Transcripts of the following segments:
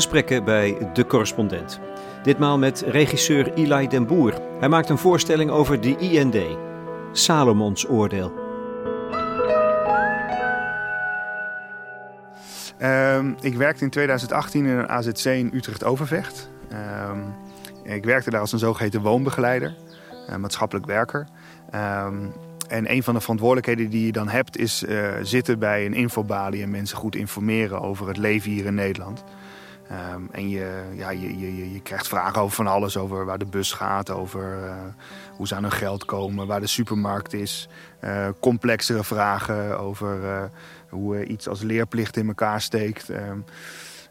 Gesprekken bij De Correspondent. Ditmaal met regisseur Eli den Boer. Hij maakt een voorstelling over de IND, Salomons oordeel. Ehm, ik werkte in 2018 in een AZC in Utrecht-Overvecht. Ehm, ik werkte daar als een zogeheten woonbegeleider, uh, maatschappelijk werker. Ehm, en een van de verantwoordelijkheden die je dan hebt is uh, zitten bij een infobalie en mensen goed informeren over het leven hier in Nederland. Um, en je, ja, je, je, je krijgt vragen over van alles, over waar de bus gaat, over uh, hoe ze aan hun geld komen, waar de supermarkt is. Uh, complexere vragen over hoe iets als leerplicht in elkaar steekt. Um,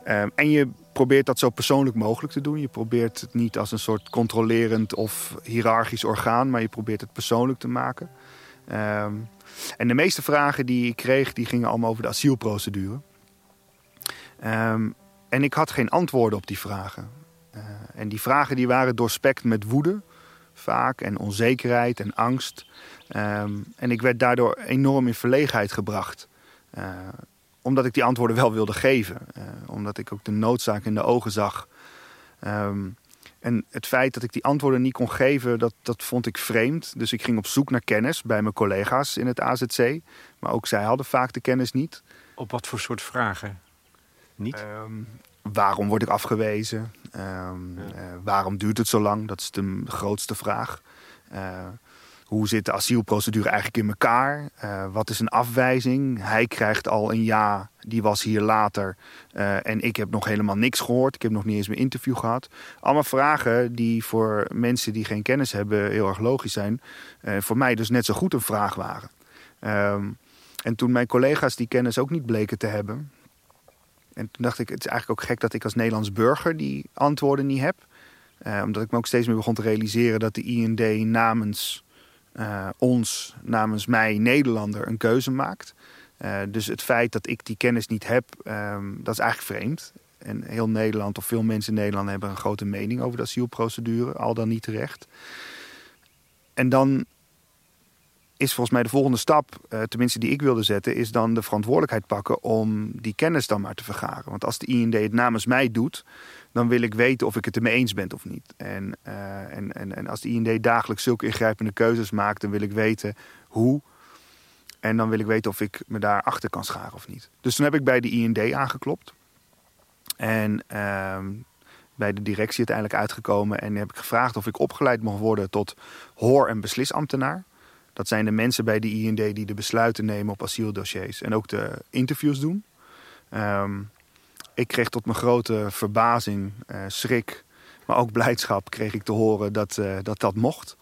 um, en je probeert dat zo persoonlijk mogelijk te doen. Je probeert het niet als een soort controlerend of hiërarchisch orgaan, maar je probeert het persoonlijk te maken. En de meeste vragen die ik kreeg, die gingen allemaal over de asielprocedure. Um, en ik had geen antwoorden op die vragen. Uh, en die vragen die waren doorspekt met woede, vaak, en onzekerheid en angst. Um, en ik werd daardoor enorm in verlegenheid gebracht. Uh, omdat ik die antwoorden wel wilde geven. Uh, omdat ik ook de noodzaak in de ogen zag. Um, en het feit dat ik die antwoorden niet kon geven, dat, dat vond ik vreemd. Dus ik ging op zoek naar kennis bij mijn collega's in het AZC. Maar ook zij hadden vaak de kennis niet. Op wat voor soort vragen? Niet? Um, waarom word ik afgewezen? Um, ja. uh, waarom duurt het zo lang? Dat is de grootste vraag. Uh, hoe zit de asielprocedure eigenlijk in elkaar? Uh, wat is een afwijzing? Hij krijgt al een ja, die was hier later. Uh, en ik heb nog helemaal niks gehoord. Ik heb nog niet eens mijn interview gehad. Allemaal vragen die voor mensen die geen kennis hebben heel erg logisch zijn. Uh, voor mij dus net zo goed een vraag waren. Um, en toen mijn collega's die kennis ook niet bleken te hebben. En toen dacht ik, het is eigenlijk ook gek dat ik als Nederlands burger die antwoorden niet heb. omdat ik me ook steeds meer begon te realiseren dat de IND namens uh, ons, namens mij, Nederlander, een keuze maakt. Uh, dus het feit dat ik die kennis niet heb, um, dat is eigenlijk vreemd. En heel Nederland, of veel mensen in Nederland, hebben een grote mening over de asielprocedure, al dan niet terecht. En dan is volgens mij de volgende stap, uh, tenminste die ik wilde zetten, is dan de verantwoordelijkheid pakken om die kennis dan maar te vergaren. Want als de IND het namens mij doet, dan wil ik weten of ik het ermee eens ben of niet. En, uh, en, en, en als de IND dagelijks zulke ingrijpende keuzes maakt, dan wil ik weten hoe. En dan wil ik weten of ik me daar achter kan scharen of niet. Dus toen heb ik bij de IND aangeklopt. En uh, bij de directie uiteindelijk uitgekomen. En heb ik gevraagd of ik opgeleid mocht worden tot hoor- en beslisambtenaar. Dat zijn de mensen bij de IND die de besluiten nemen op asieldossiers. En ook de interviews doen. Um, ik kreeg tot mijn grote verbazing, uh, schrik, maar ook blijdschap kreeg ik te horen dat uh, dat, dat mocht.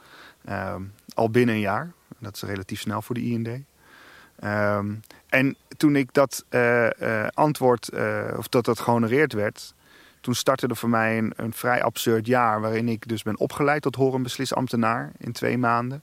Uh, al binnen een jaar. Dat is relatief snel voor de IND. Um, en toen ik dat uh, antwoord, of dat dat gehonoreerd werd, toen startte er voor mij een, een, vrij absurd jaar waarin ik dus ben opgeleid tot horenbeslisambtenaar in twee maanden.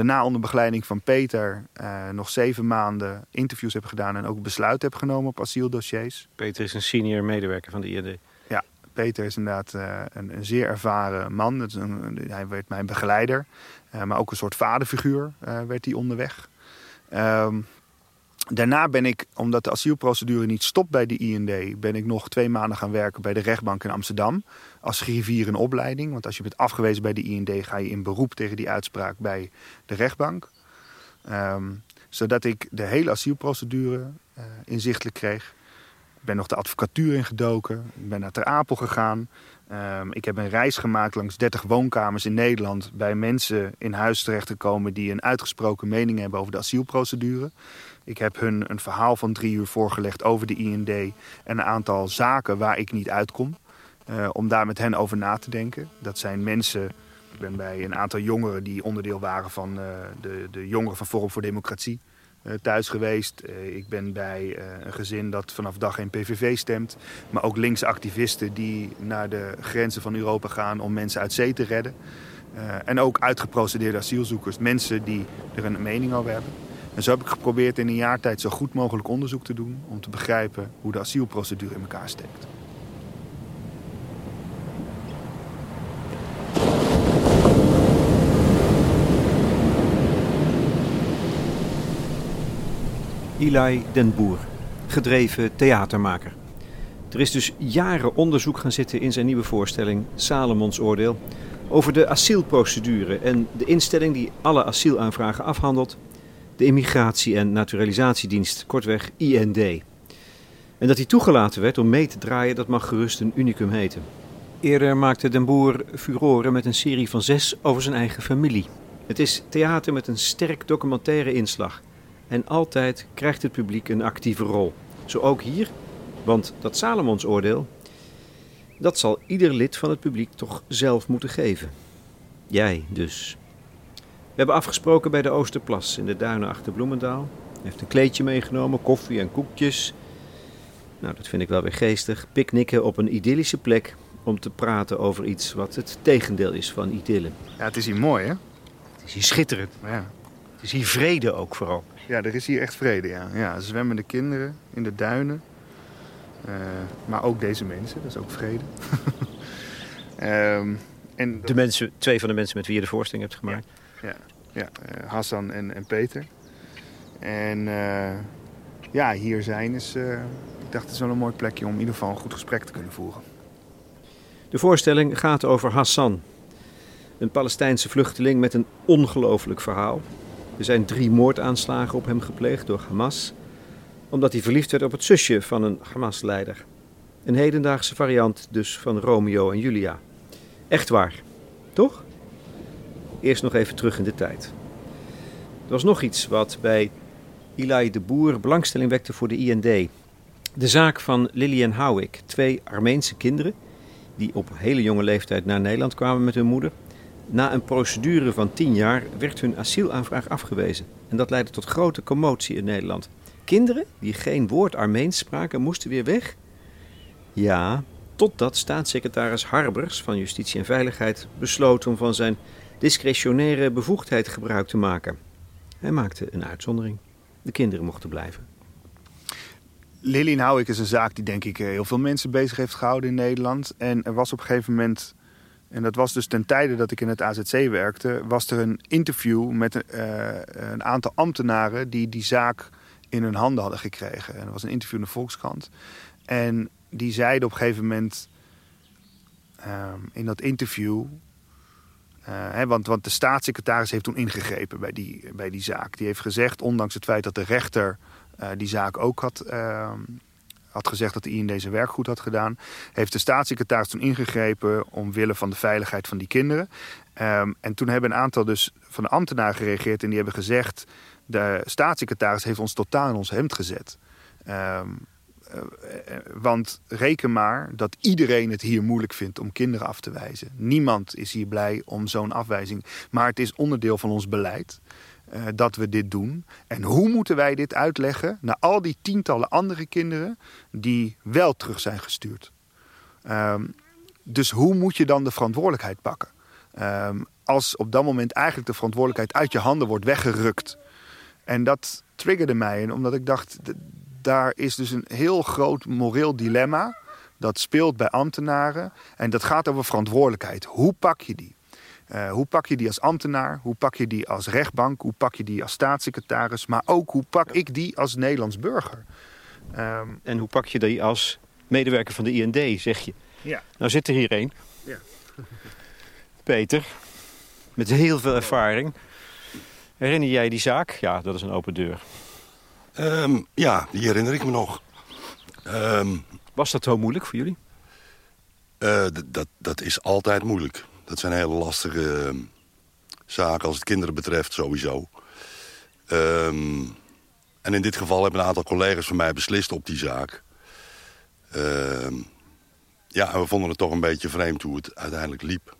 Daarna onder begeleiding van Peter uh, nog zeven maanden interviews heb gedaan en ook besluit heb genomen op asieldossiers. Peter is een senior medewerker van de IND. Ja, Peter is inderdaad uh, een, een, zeer ervaren man. Dat is een, hij werd mijn begeleider, uh, maar ook een soort vaderfiguur werd hij onderweg. Um, Daarna ben ik, omdat de asielprocedure niet stopt bij de IND, ben ik nog twee maanden gaan werken bij de rechtbank in Amsterdam. Als griffier in opleiding. Want als je bent afgewezen bij de IND, ga je in beroep tegen die uitspraak bij de rechtbank. Um, zodat ik de hele asielprocedure uh, inzichtelijk kreeg. Ik ben nog de advocatuur ingedoken. Ik ben naar Ter Apel gegaan. Um, ik heb een reis gemaakt langs 30 woonkamers in Nederland bij mensen in huis terecht te komen die een uitgesproken mening hebben over de asielprocedure. Ik heb hun een verhaal van drie uur voorgelegd over de IND en een aantal zaken waar ik niet uitkom. Uh, om daar met hen over na te denken. Dat zijn mensen, ik ben bij een aantal jongeren die onderdeel waren van uh, de, de jongeren van Forum voor Democratie uh, thuis geweest. ik ben bij een gezin dat vanaf dag geen PVV stemt. Maar ook linkse activisten die naar de grenzen van Europa gaan om mensen uit zee te redden. en ook uitgeprocedeerde asielzoekers, mensen die er een mening over hebben. En zo heb ik geprobeerd in een jaar tijd zo goed mogelijk onderzoek te doen om te begrijpen hoe de asielprocedure in elkaar steekt. Eli den Boer, gedreven theatermaker. Er is dus jaren onderzoek gaan zitten in zijn nieuwe voorstelling Salomons Oordeel over de asielprocedure en de instelling die alle asielaanvragen afhandelt, de Immigratie- en Naturalisatiedienst, kortweg IND. En dat hij toegelaten werd om mee te draaien, dat mag gerust een unicum heten. Eerder maakte Den Boer furoren met een serie van zes over zijn eigen familie. Het is theater met een sterk documentaire inslag. En altijd krijgt het publiek een actieve rol. Zo ook hier, want dat Salomons oordeel, dat zal ieder lid van het publiek toch zelf moeten geven. Jij dus. We hebben afgesproken bij de Oosterplas in de duinen achter Bloemendaal. Hij heeft een kleedje meegenomen, koffie en koekjes. Nou, dat vind ik wel weer geestig. Picknicken op een idyllische plek om te praten over iets wat het tegendeel is van idylle. Ja, het is hier mooi, hè? Het is hier schitterend. Ja. Het is hier vrede ook vooral. Ja, er is hier echt vrede, ja. ja zwemmende kinderen in de duinen. Uh, maar ook deze mensen, dat is ook vrede. um, en de mensen, twee van de mensen met wie je de voorstelling hebt gemaakt. Ja, ja, ja uh, Hassan en, en Peter. En uh, ja, hier zijn is... ik dacht, het is wel een mooi plekje om in ieder geval een goed gesprek te kunnen voeren. De voorstelling gaat over Hassan. Een Palestijnse vluchteling met een ongelooflijk verhaal. Er zijn drie moordaanslagen op hem gepleegd door Hamas, omdat hij verliefd werd op het zusje van een Hamas-leider. Een hedendaagse variant dus van Romeo en Julia. Echt waar, toch? Eerst nog even terug in de tijd. Er was nog iets wat bij Eli de Boer belangstelling wekte voor de IND. De zaak van Lillian Howick, twee Armeense kinderen die op hele jonge leeftijd naar Nederland kwamen met hun moeder. Na een procedure van tien jaar werd hun asielaanvraag afgewezen. En dat leidde tot grote commotie in Nederland. Kinderen die geen woord Armeens spraken, moesten weer weg. Ja, totdat staatssecretaris Harbers van Justitie en Veiligheid besloot om van zijn discretionaire bevoegdheid gebruik te maken. Hij maakte een uitzondering. De kinderen mochten blijven. Lily Houwik is een zaak die denk ik eh, heel veel mensen bezig heeft gehouden in Nederland. En er was op een gegeven moment, en dat was dus ten tijde dat ik in het AZC werkte, was er een interview met een, uh, een aantal ambtenaren die die zaak in hun handen hadden gekregen. En er was een interview in de Volkskrant. En die zeiden op een gegeven moment um, in dat interview. Hè, want, want de staatssecretaris heeft toen ingegrepen bij die, bij die zaak. Die heeft gezegd, ondanks het feit dat de rechter uh, die zaak ook had, uh, had gezegd dat de IND zijn werk goed had gedaan. Heeft de staatssecretaris toen ingegrepen omwille van de veiligheid van die kinderen. Um, en toen hebben een aantal dus van de ambtenaren gereageerd en die hebben gezegd... de staatssecretaris heeft ons totaal in ons hemd gezet. Um, want reken maar dat iedereen het hier moeilijk vindt om kinderen af te wijzen. Niemand is hier blij om zo'n afwijzing. Maar het is onderdeel van ons beleid uh, dat we dit doen. En hoe moeten wij dit uitleggen naar al die tientallen andere kinderen die wel terug zijn gestuurd? Um, dus hoe moet je dan de verantwoordelijkheid pakken? Um, als op dat moment eigenlijk de verantwoordelijkheid uit je handen wordt weggerukt. En dat triggerde mij. Omdat ik dacht, daar is dus een heel groot moreel dilemma. Dat speelt bij ambtenaren. En dat gaat over verantwoordelijkheid. Hoe pak je die? Uh, hoe pak je die als ambtenaar? Hoe pak je die als rechtbank? Hoe pak je die als staatssecretaris? Maar ook hoe pak ik die als Nederlands burger? Um, en hoe pak je die als medewerker van de IND, zeg je? Ja. Nou zit er hier een. Ja. Peter, met heel veel ervaring. Herinner jij die zaak? Ja, dat is een open deur. Um, ja, die herinner ik me nog. Um, Was dat zo moeilijk voor jullie? Uh, dat, dat is altijd moeilijk. Dat zijn hele lastige uh, zaken als het kinderen betreft sowieso. Um, en in dit geval hebben een aantal collega's van mij beslist op die zaak. Um, ja, en we vonden het toch een beetje vreemd hoe het uiteindelijk liep.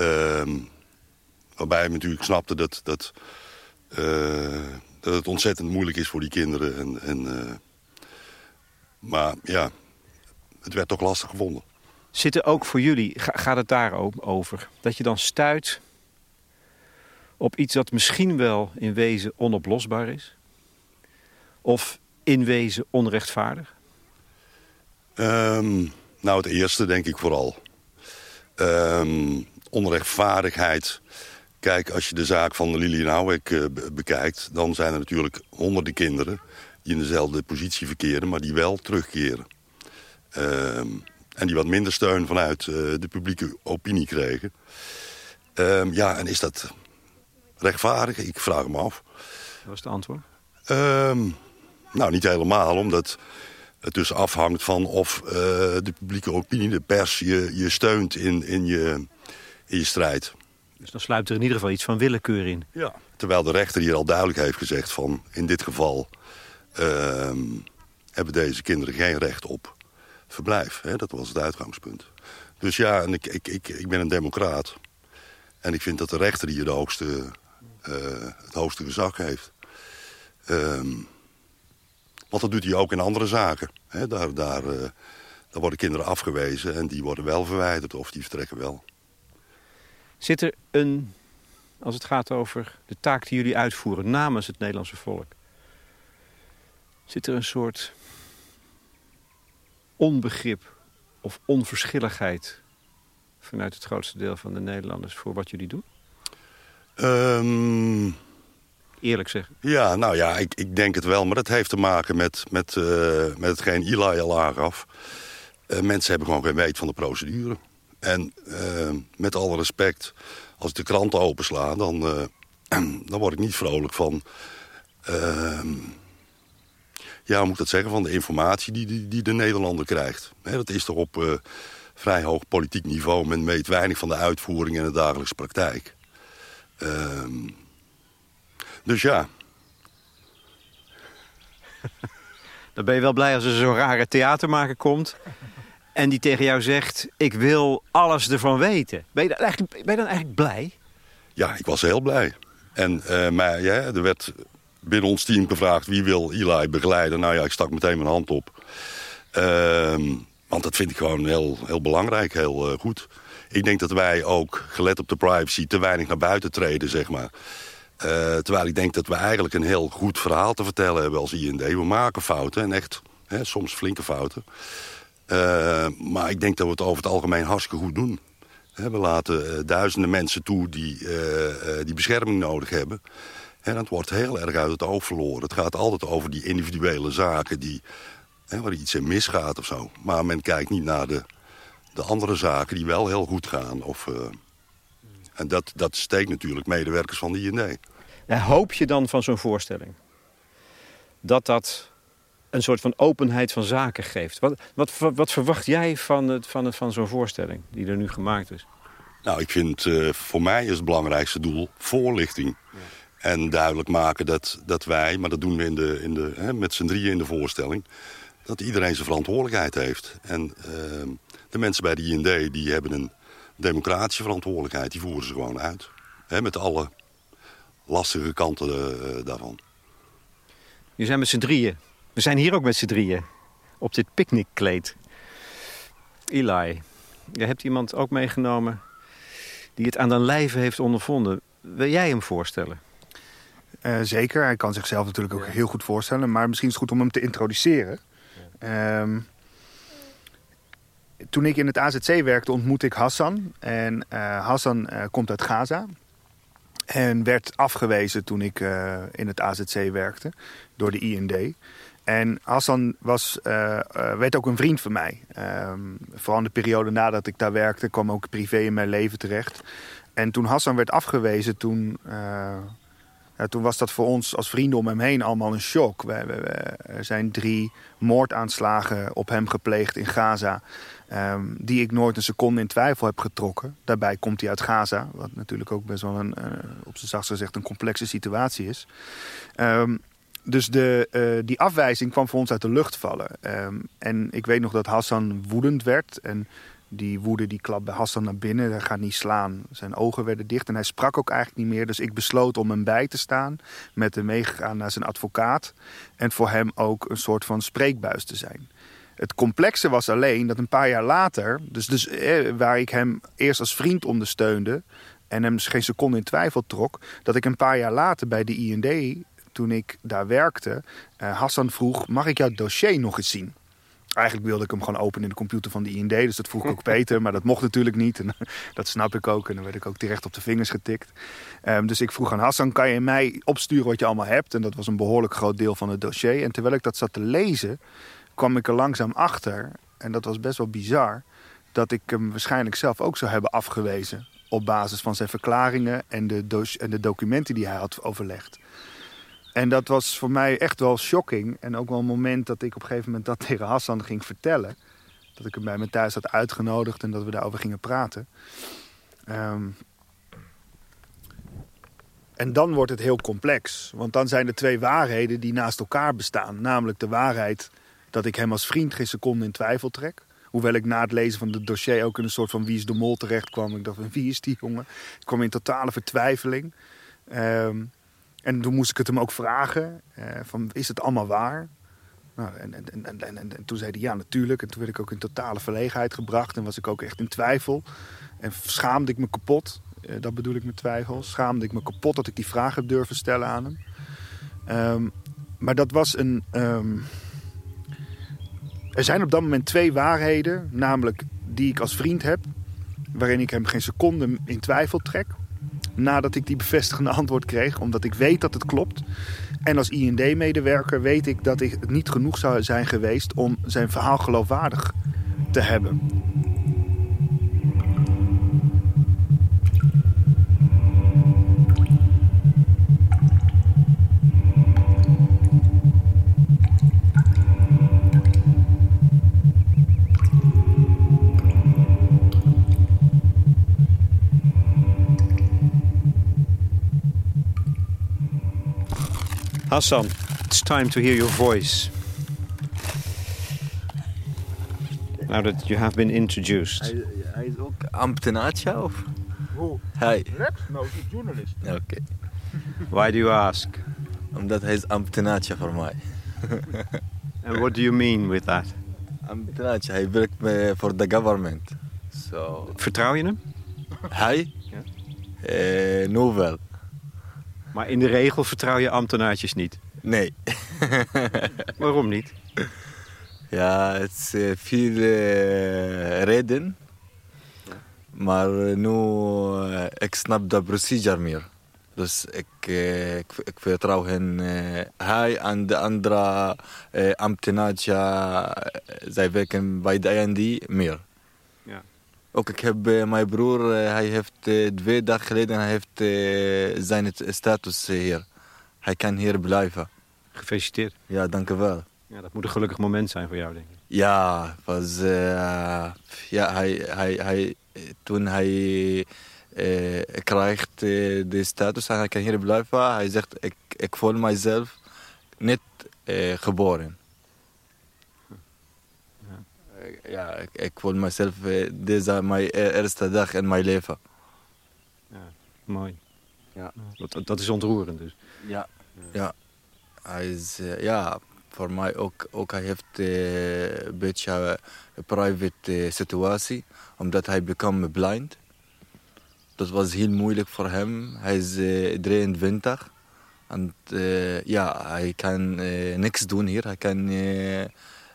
Um, waarbij we natuurlijk snapten dat, dat, uh, dat het ontzettend moeilijk is voor die kinderen. En, en, uh, maar ja, het werd toch lastig gevonden. Zit er ook voor jullie, gaat het daar over? Dat je dan stuit op iets dat misschien wel in wezen onoplosbaar is? Of in wezen onrechtvaardig? Um, nou, het eerste denk ik vooral. Um, onrechtvaardigheid. Kijk, als je de zaak van Lilian Houwek uh, bekijkt... dan zijn er natuurlijk honderden kinderen die in dezelfde positie verkeren... maar die wel terugkeren. Ehm, en die wat minder steun vanuit de publieke opinie kregen. Ehm, ja, en is dat rechtvaardig? Ik vraag me af. Dat was het antwoord? Ehm, nou, niet helemaal, omdat het dus afhangt van of uh, de publieke opinie, de pers, je, je steunt in, in, je, in je strijd. Dus dan sluipt er in ieder geval iets van willekeur in. Ja. Terwijl de rechter hier al duidelijk heeft gezegd van in dit geval uh, hebben deze kinderen geen recht op verblijf. Hè? Dat was het uitgangspunt. Dus ja, en ik, ik, ik, ik ben een democraat. En ik vind dat de rechter hier de hoogste, uh, het hoogste gezag heeft. Um, want dat doet hij ook in andere zaken. Daar, daar, uh, daar worden kinderen afgewezen en die worden wel verwijderd of die vertrekken wel. Zit er een, als het gaat over de taak die jullie uitvoeren namens het Nederlandse volk... zit er een soort onbegrip of onverschilligheid... vanuit het grootste deel van de Nederlanders voor wat jullie doen? Um, eerlijk zeggen. Ja, nou ja, ik, ik denk het wel. Maar dat heeft te maken met, met, uh, met hetgeen Eli al aangaf. Uh, mensen hebben gewoon geen weet van de procedure. En uh, met alle respect, als ik de kranten opensla... dan, dan word ik niet vrolijk van... Ehm, ja, hoe moet ik dat zeggen? Van de informatie die, die, die de Nederlander krijgt. dat is toch op vrij hoog politiek niveau. Men weet weinig van de uitvoering en de dagelijkse praktijk. Ehm dus ja. Dan ben je wel blij als er zo'n rare theatermaker komt... en die tegen jou zegt, ik wil alles ervan weten. Ben je dan eigenlijk, ben dan eigenlijk blij? Ja, ik was heel blij. En uh, maar, ja, er werd binnen ons team gevraagd... wie wil Eli begeleiden? Nou ja, ik stak meteen mijn hand op. Uh, want dat vind ik gewoon heel, heel belangrijk, heel uh, goed. Ik denk dat wij ook, gelet op de privacy... te weinig naar buiten treden, zeg maar... Uh, terwijl ik denk dat we eigenlijk een heel goed verhaal te vertellen hebben als IND. We maken fouten en echt hè, soms flinke fouten. Uh, maar ik denk dat we het over het algemeen hartstikke goed doen. we laten uh, duizenden mensen toe die, die bescherming nodig hebben. En het wordt heel erg uit het oog verloren. Het gaat altijd over die individuele zaken die, hè, waar iets in misgaat of zo. Maar men kijkt niet naar de, de andere zaken die wel heel goed gaan. Of, en dat, dat steekt natuurlijk medewerkers van de IND. Hoop je dan van zo'n voorstelling? Dat dat een soort van openheid van zaken geeft. Wat, wat, wat verwacht jij van, het, van, het, van zo'n voorstelling die er nu gemaakt is? Nou, ik vind uh, voor mij is het belangrijkste doel voorlichting. Ja. En duidelijk maken dat, dat wij, maar dat doen we in de, in de, hè, met z'n drieën in de voorstelling... dat iedereen zijn verantwoordelijkheid heeft. En uh, de mensen bij de IND die hebben een democratische verantwoordelijkheid. Die voeren ze gewoon uit. Hè, met alle lastige kanten uh, daarvan. Je zijn met z'n drieën. We zijn hier ook met z'n drieën. Op dit picknickkleed. Eli, je hebt iemand ook meegenomen die het aan de lijve heeft ondervonden. Wil jij hem voorstellen? Uh, zeker, hij kan zichzelf natuurlijk ook ja. heel goed voorstellen. Maar misschien is het goed om hem te introduceren. Ja. Um, toen ik in het AZC werkte ontmoette ik Hassan. En uh, Hassan uh, komt uit Gaza. En werd afgewezen toen ik in het AZC werkte door de IND. En Hassan was, werd ook een vriend van mij. Um, vooral in de periode nadat ik daar werkte kwam ook privé in mijn leven terecht. En toen Hassan werd afgewezen, toen ja, toen was dat voor ons als vrienden om hem heen allemaal een shock. We, er zijn drie moordaanslagen op hem gepleegd in Gaza. Um, die ik nooit een seconde in twijfel heb getrokken. Daarbij komt hij uit Gaza. Wat natuurlijk ook best wel een, op zijn zachtst gezegd een complexe situatie is. Um, dus de, uh, die afwijzing kwam voor ons uit de lucht vallen. Um, en ik weet nog dat Hassan woedend werd. En die woede die klapt bij Hassan naar binnen. Hij gaat niet slaan. Zijn ogen werden dicht en hij sprak ook eigenlijk niet meer. Dus ik besloot om hem bij te staan. Met hem meegegaan naar zijn advocaat. En voor hem ook een soort van spreekbuis te zijn. Het complexe was alleen dat een paar jaar later, dus, dus eh, waar ik hem eerst als vriend ondersteunde en hem geen seconde in twijfel trok, dat ik een paar jaar later bij de IND, toen ik daar werkte, uh, Hassan vroeg: Mag ik jouw dossier nog eens zien? Eigenlijk wilde ik hem gewoon openen in de computer van de IND. Dus dat vroeg ik ook Peter. Maar dat mocht natuurlijk niet. En dat snap ik ook. En dan werd ik ook direct op de vingers getikt. Um, dus ik vroeg aan Hassan, kan je mij opsturen wat je allemaal hebt? En dat was een behoorlijk groot deel van het dossier. En terwijl ik dat zat te lezen, kwam ik er langzaam achter en dat was best wel bizar, dat ik hem waarschijnlijk zelf ook zou hebben afgewezen. Op basis van zijn verklaringen en de, en de documenten die hij had overlegd. En dat was voor mij echt wel shocking. En ook wel een moment dat ik op een gegeven moment dat tegen Hassan ging vertellen. Dat ik hem bij me thuis had uitgenodigd en dat we daarover gingen praten. Ehm, en dan wordt het heel complex. Want dan zijn er twee waarheden die naast elkaar bestaan. Namelijk de waarheid dat ik hem als vriend geen seconde in twijfel trek. Hoewel ik na het lezen van het dossier ook in een soort van wie is de mol terecht kwam. Ik dacht, van, wie is die jongen? Ik kwam in totale vertwijfeling. Ehm, en toen moest ik het hem ook vragen. eh, van, is het allemaal waar? Nou, en, en, en, en, en, en toen zei hij ja, natuurlijk. En toen werd ik ook in totale verlegenheid gebracht. En was ik ook echt in twijfel. En schaamde ik me kapot. Eh, dat bedoel ik met twijfel. Schaamde ik me kapot dat ik die vraag heb durven stellen aan hem. Ehm, maar dat was een. ehm, er zijn op dat moment twee waarheden. Namelijk die ik als vriend heb. Waarin ik hem geen seconde in twijfel trek. Nadat ik die bevestigende antwoord kreeg. Omdat ik weet dat het klopt. En als IND-medewerker weet ik dat ik het niet genoeg zou zijn geweest om zijn verhaal geloofwaardig te hebben. Hassan, it's time to hear your voice. Now that you have been introduced. Hij, hij is ook ambtenaartje of? Hoe? Hij. Rap? No, journalist. Oké. Why do you ask? Omdat hij is ambtenaartje voor mij. And what do you mean with that? Ambtenaartje, hij werkt me- voor de government. So, Vertrouw je hem? hij? Ja. Eh, nu wel. Maar in de regel vertrouw je ambtenaartjes niet. Nee. Waarom niet? ja, het is veel eh, reden. Maar eh, nu, eh, ik snap de procedure meer. Dus ik, ik, ik vertrouw hen. hij en de andere ambtenaren, zij werken bij de IND meer. Ook ik heb eh, mijn broer, eh, hij heeft eh, twee dagen geleden hij heeft, zijn status hier. Hij kan hier blijven. Gefeliciteerd. Ja, dank u wel. Ja, dat moet een gelukkig moment zijn voor jou, denk ik. Ja, was, ja hij, hij, hij, toen hij eh, krijgt de status en hij kan hier blijven, hij zegt, ik, ik voel mijzelf net geboren. Ja, ik, ik voel mezelf, eh, deze mijn e- eerste dag in mijn leven. Mooi. Ja. Dat, dat is ontroerend dus. Ja. Ja. Hij is, eh, ja, voor mij ook, ook hij heeft eh, een beetje een private situatie, omdat hij become blind. Dat was heel moeilijk voor hem. Hij is eh, 23. En ja, hij kan niks doen hier. Hij kan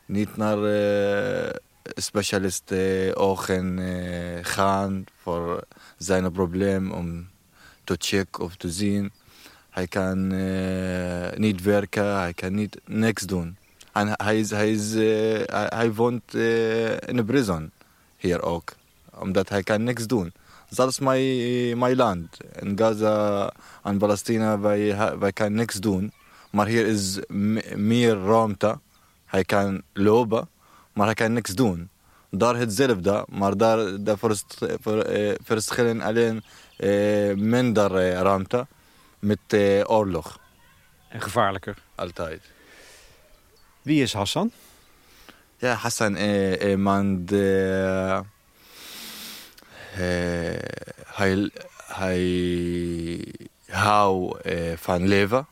niet naar eh specialist eh, ogen eh, gaan voor zijn probleem om te checken of te zien. Hij kan niet werken, hij kan niet niks doen. En hij, is, hij, is, hij, woont in een prison hier ook, omdat hij kan niks doen. Dat is mijn land. In Gaza en Palestina, wij, wij kan niks doen. Maar hier is me- meer ruimte. Hij kan lopen, maar hij kan niks doen. Daar hetzelfde, maar daar de vers- ver- eh, verschillen alleen eh, minder eh, ruimte met eh, oorlog. En gevaarlijker. Altijd. Wie is Hassan? Ja, Hassan eh, iemand... eh, eh, hij, hij houdt eh, van leven.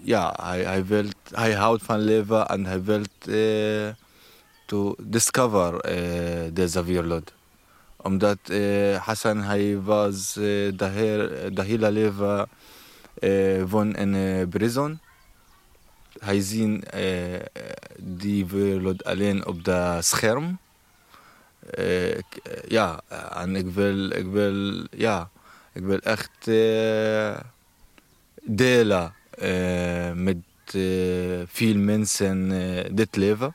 Ja, hij, hij, wil, hij houdt van leven en hij wil eh, to discover eh, deze wereld. Omdat eh, Hassan hij was eh, de, heer, de hele leven eh, woon in eh, prison. Hij ziet eh, die wereld alleen op de scherm. Eh, eh, ja, en ik wil, ik wil, ja, ik wil echt eh, delen eh, met eh, veel mensen eh, dit leven.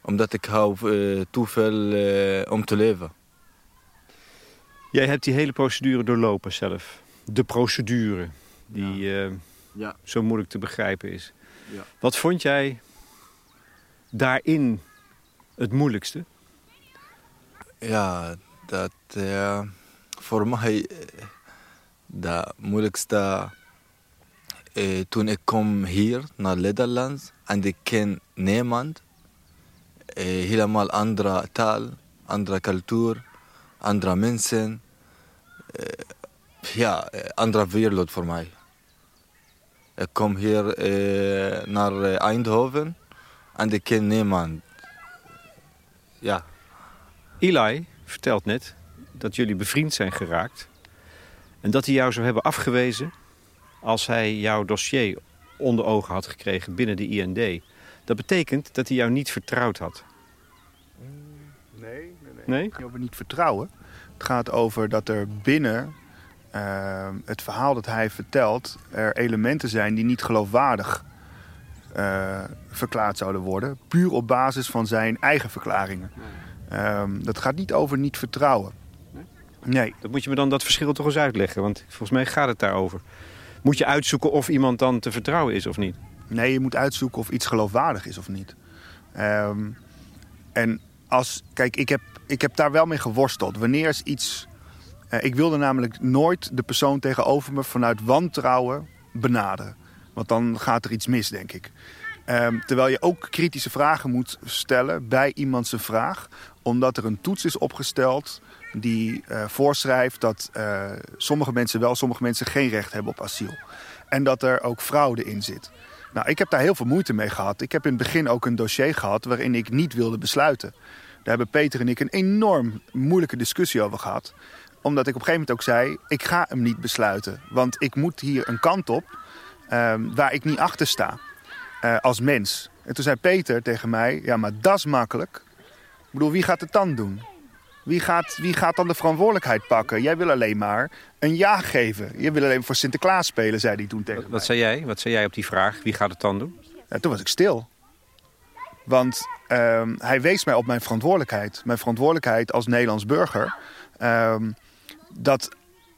Omdat ik hou te veel om te leven. Jij hebt die hele procedure doorlopen zelf. De procedure die ja. Ja. zo moeilijk te begrijpen is. Ja. Wat vond jij daarin het moeilijkste? Ja, dat uh, voor mij de moeilijkste uh, toen ik kom hier naar Nederland en ik ken niemand. Uh, helemaal andere taal, andere cultuur, andere mensen. Uh, ja, andere wereld voor mij. Ik kom hier naar Eindhoven en ik ken niemand. Ja. Eli vertelt net dat jullie bevriend zijn geraakt. En dat hij jou zou hebben afgewezen als hij jouw dossier onder ogen had gekregen binnen de IND. Dat betekent dat hij jou niet vertrouwd had. Nee, nee, nee. nee? Het gaat over niet vertrouwen. Het gaat over dat er binnen uh, het verhaal dat hij vertelt... er elementen zijn die niet geloofwaardig uh, verklaard zouden worden. Puur op basis van zijn eigen verklaringen. Um, dat gaat niet over niet vertrouwen. Nee. Dat moet je me dan dat verschil toch eens uitleggen. Want volgens mij gaat het daarover. Moet je uitzoeken of iemand dan te vertrouwen is of niet? Nee, je moet uitzoeken of iets geloofwaardig is of niet. Um, en als, kijk, ik heb, ik heb daar wel mee geworsteld. Wanneer is iets. Uh, ik wilde namelijk nooit de persoon tegenover me vanuit wantrouwen benaderen. Want dan gaat er iets mis, denk ik. Um, terwijl je ook kritische vragen moet stellen bij iemand zijn vraag. Omdat er een toets is opgesteld die uh, voorschrijft dat uh, sommige mensen wel, sommige mensen geen recht hebben op asiel. En dat er ook fraude in zit. Nou, ik heb daar heel veel moeite mee gehad. Ik heb in het begin ook een dossier gehad waarin ik niet wilde besluiten. Daar hebben Peter en ik een enorm moeilijke discussie over gehad. Omdat ik op een gegeven moment ook zei, ik ga hem niet besluiten. Want ik moet hier een kant op uh, waar ik niet achter sta. Uh, als mens. En toen zei Peter tegen mij, ja maar dat is makkelijk. Ik bedoel, wie gaat het dan doen? Wie gaat, wie gaat dan de verantwoordelijkheid pakken? Jij wil alleen maar een ja geven. Je wil alleen voor Sinterklaas spelen, zei hij toen tegen wat, Wat zei jij? Wat zei jij op die vraag? Wie gaat het dan doen? Ja, toen was ik stil. Want um, hij wees mij op mijn verantwoordelijkheid. Mijn verantwoordelijkheid als Nederlands burger. Um, dat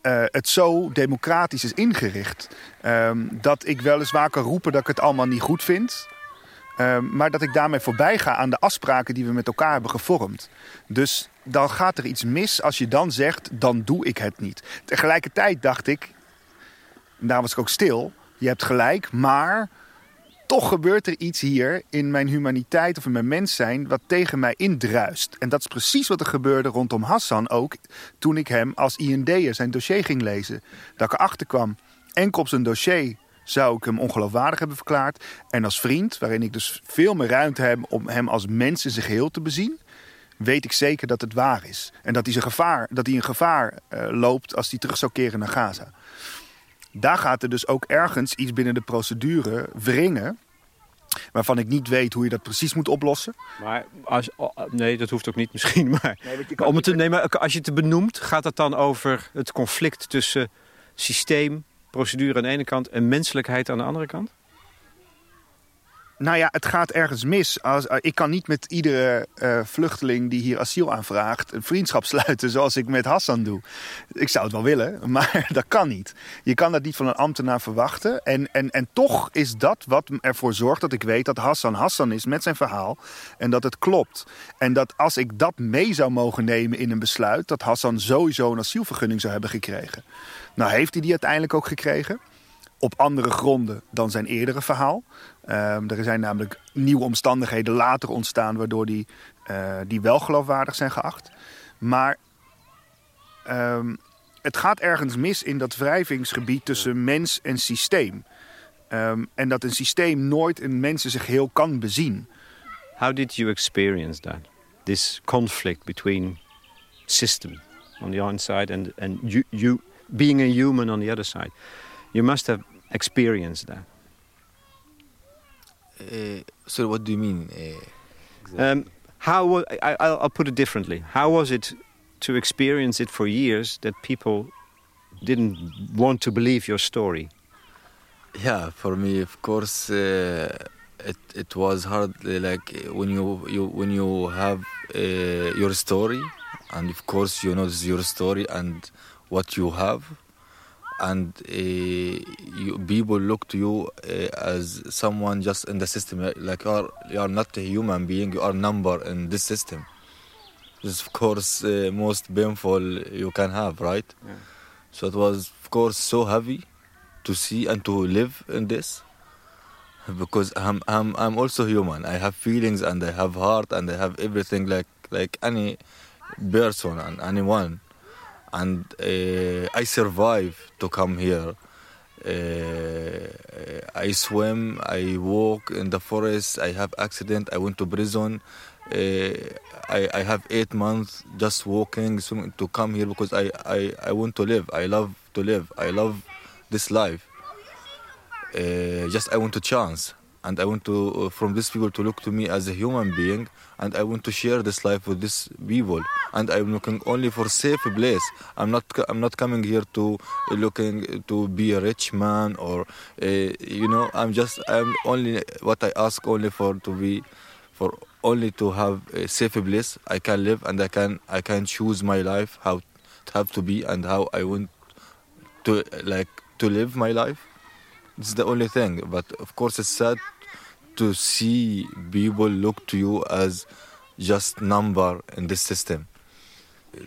uh, het zo democratisch is ingericht. Um, dat ik weliswaar kan roepen dat ik het allemaal niet goed vind. Um, maar dat ik daarmee voorbij ga aan de afspraken die we met elkaar hebben gevormd. Dus dan gaat er iets mis als je dan zegt, dan doe ik het niet. Tegelijkertijd dacht ik, en daar was ik ook stil, je hebt gelijk, maar toch gebeurt er iets hier in mijn humaniteit of in mijn mens zijn wat tegen mij indruist. En dat is precies wat er gebeurde rondom Hassan ook toen ik hem als IND'er zijn dossier ging lezen. Dat ik erachter kwam, enkel op zijn dossier zou ik hem ongeloofwaardig hebben verklaard. En als vriend, waarin ik dus veel meer ruimte heb om hem als mens in zijn geheel te bezien, weet ik zeker dat het waar is. En dat hij, zijn gevaar, dat hij een gevaar uh, loopt als hij terug zou keren naar Gaza. Daar gaat er dus ook ergens iets binnen de procedure wringen. Waarvan ik niet weet hoe je dat precies moet oplossen. Maar als, nee, dat hoeft ook niet misschien. Maar, nee, om het te, nemen, als je het benoemt, gaat het dan over het conflict tussen systeem, procedure aan de ene kant en menselijkheid aan de andere kant? Nou ja, het gaat ergens mis. Als, uh, ik kan niet met iedere uh, vluchteling die hier asiel aanvraagt... een vriendschap sluiten zoals ik met Hassan doe. Ik zou het wel willen, maar dat kan niet. Je kan dat niet van een ambtenaar verwachten. En, en, en toch is dat wat ervoor zorgt dat ik weet dat Hassan Hassan is met zijn verhaal. En dat het klopt. En dat als ik dat mee zou mogen nemen in een besluit... dat Hassan sowieso een asielvergunning zou hebben gekregen. Nou heeft hij die uiteindelijk ook gekregen op andere gronden dan zijn eerdere verhaal. Um, er zijn namelijk nieuwe omstandigheden later ontstaan... waardoor die, uh, die wel geloofwaardig zijn geacht. Maar um, het gaat ergens mis in dat wrijvingsgebied tussen mens en systeem. Um, en dat een systeem nooit een mensen zich heel kan bezien. How did you experience that? This conflict between system on the one side and, and you, you being a human on the other side. You must have experienced that. Uh, so what do you mean? Uh, exactly? um, how I, I'll put it differently. How was it to experience it for years that people didn't want to believe your story? Yeah, for me, of course, uh, it it was hard like when you you when you have uh, your story and of course you know your story and what you have and uh, you, people look to you uh, as someone just in the system like you are you are not a human being you are number in this system this is of course uh, most painful you can have right Yeah. so it was of course so heavy to see and to live in this because I'm I'm I'm also human. I have feelings and I have heart and I have everything like like any person and anyone. And uh, I survive to come here. Uh, I swim. I walk in the forest. I have accident. I went to prison. Uh, I, I have eight months just walking swimming, to come here because I, I, I want to live. I love to live. I love this life uh, just I want a chance, and I want to uh, from these people to look to me as a human being, and I want to share this life with these people, and I'm looking only for safe place. I'm not I'm not coming here to looking to be a rich man or uh, you know I'm just I'm only what I ask only for to be for only to have a safe place I can live and I can I can choose my life how it have to be and how I want to like to live my life. It's the only thing. But of course, it's sad to see people look to you as just number in this system.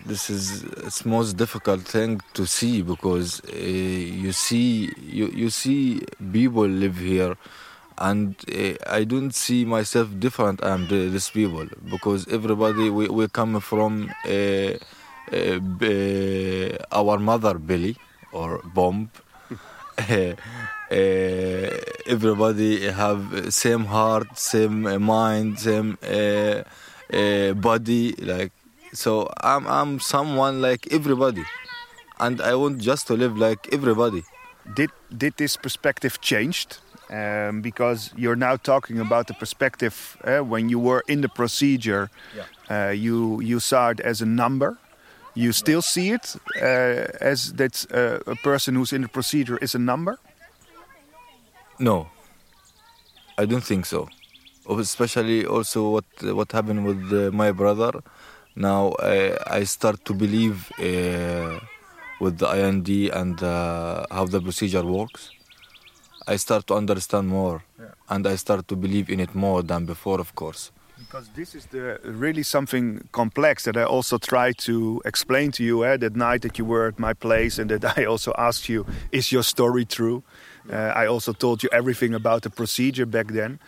This is it's most difficult thing to see because uh, you see you, you see people live here and uh, I don't see myself different I'm these people because everybody we, we come from uh, our mother belly or bomb everybody have same heart same uh, mind same uh, uh, body like so i'm i'm someone like everybody and i want just to live like everybody Did, did this perspective changed? Um, because you're now talking about the perspective uh, when you were in the procedure, uh, you you saw it as a number. You still see it uh, as that uh, a person who's in the procedure is a number. No, I don't think so. Especially also what what happened with uh, my brother. Now I, I start to believe uh, with the IND and uh, how the procedure works. I start to understand more, and I start to believe in it more than before, of course. Because this is the really something complex that I also tried to explain to you eh, that night that you were at my place, and that I also asked you, "Is your story true?" Uh, I also told you everything about the procedure back then.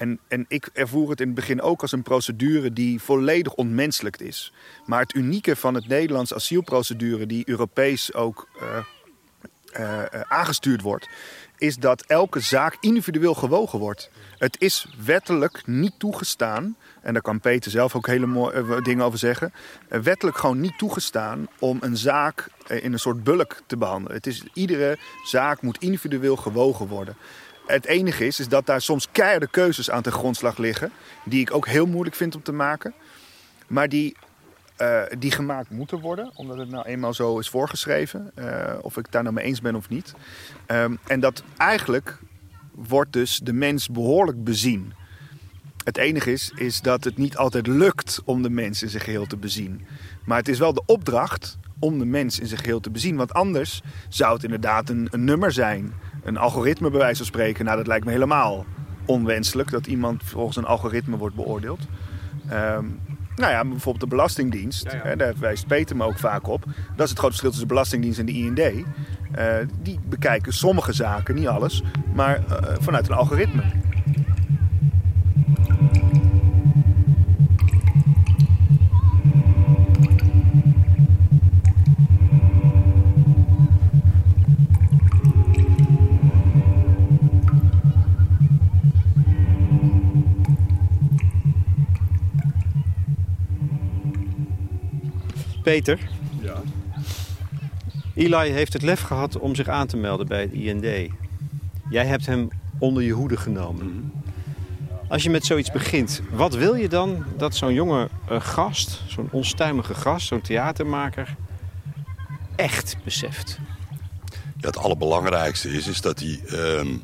En, en ik ervoer het in het begin ook als een procedure die volledig ontmenselijkt is. Maar het unieke van het Nederlands asielprocedure, die Europees ook eh, eh, eh, aangestuurd wordt, is dat elke zaak individueel gewogen wordt. Het is wettelijk niet toegestaan, en daar kan Peter zelf ook hele mooie dingen over zeggen, eh, wettelijk gewoon niet toegestaan om een zaak eh, in een soort bulk te behandelen. Het is, iedere zaak moet individueel gewogen worden. Het enige is, is dat daar soms keiharde keuzes aan ten grondslag liggen, die ik ook heel moeilijk vind om te maken, maar die eh, die gemaakt moeten worden, omdat het nou eenmaal zo is voorgeschreven. eh, of ik daar nou mee eens ben of niet. Ehm, en dat eigenlijk wordt dus de mens behoorlijk bezien. Het enige is, is dat het niet altijd lukt om de mens in zijn geheel te bezien. Maar het is wel de opdracht om de mens in zijn geheel te bezien. Want anders zou het inderdaad een, een nummer zijn. Een algoritme bij wijze van spreken. Nou, dat lijkt me helemaal onwenselijk dat iemand volgens een algoritme wordt beoordeeld. Ehm, nou ja, bijvoorbeeld de Belastingdienst, Hè, daar wijst Peter me ook vaak op. Dat is het grote verschil tussen de Belastingdienst en de IND. Eh, die bekijken sommige zaken, niet alles, maar eh, vanuit een algoritme. Peter, Ja. Eli heeft het lef gehad om zich aan te melden bij het IND. Jij hebt hem onder je hoede genomen. Als je met zoiets begint, wat wil je dan dat zo'n jonge eh, gast, zo'n onstuimige gast, zo'n theatermaker, echt beseft? Ja, het allerbelangrijkste is, is dat, hij, ehm,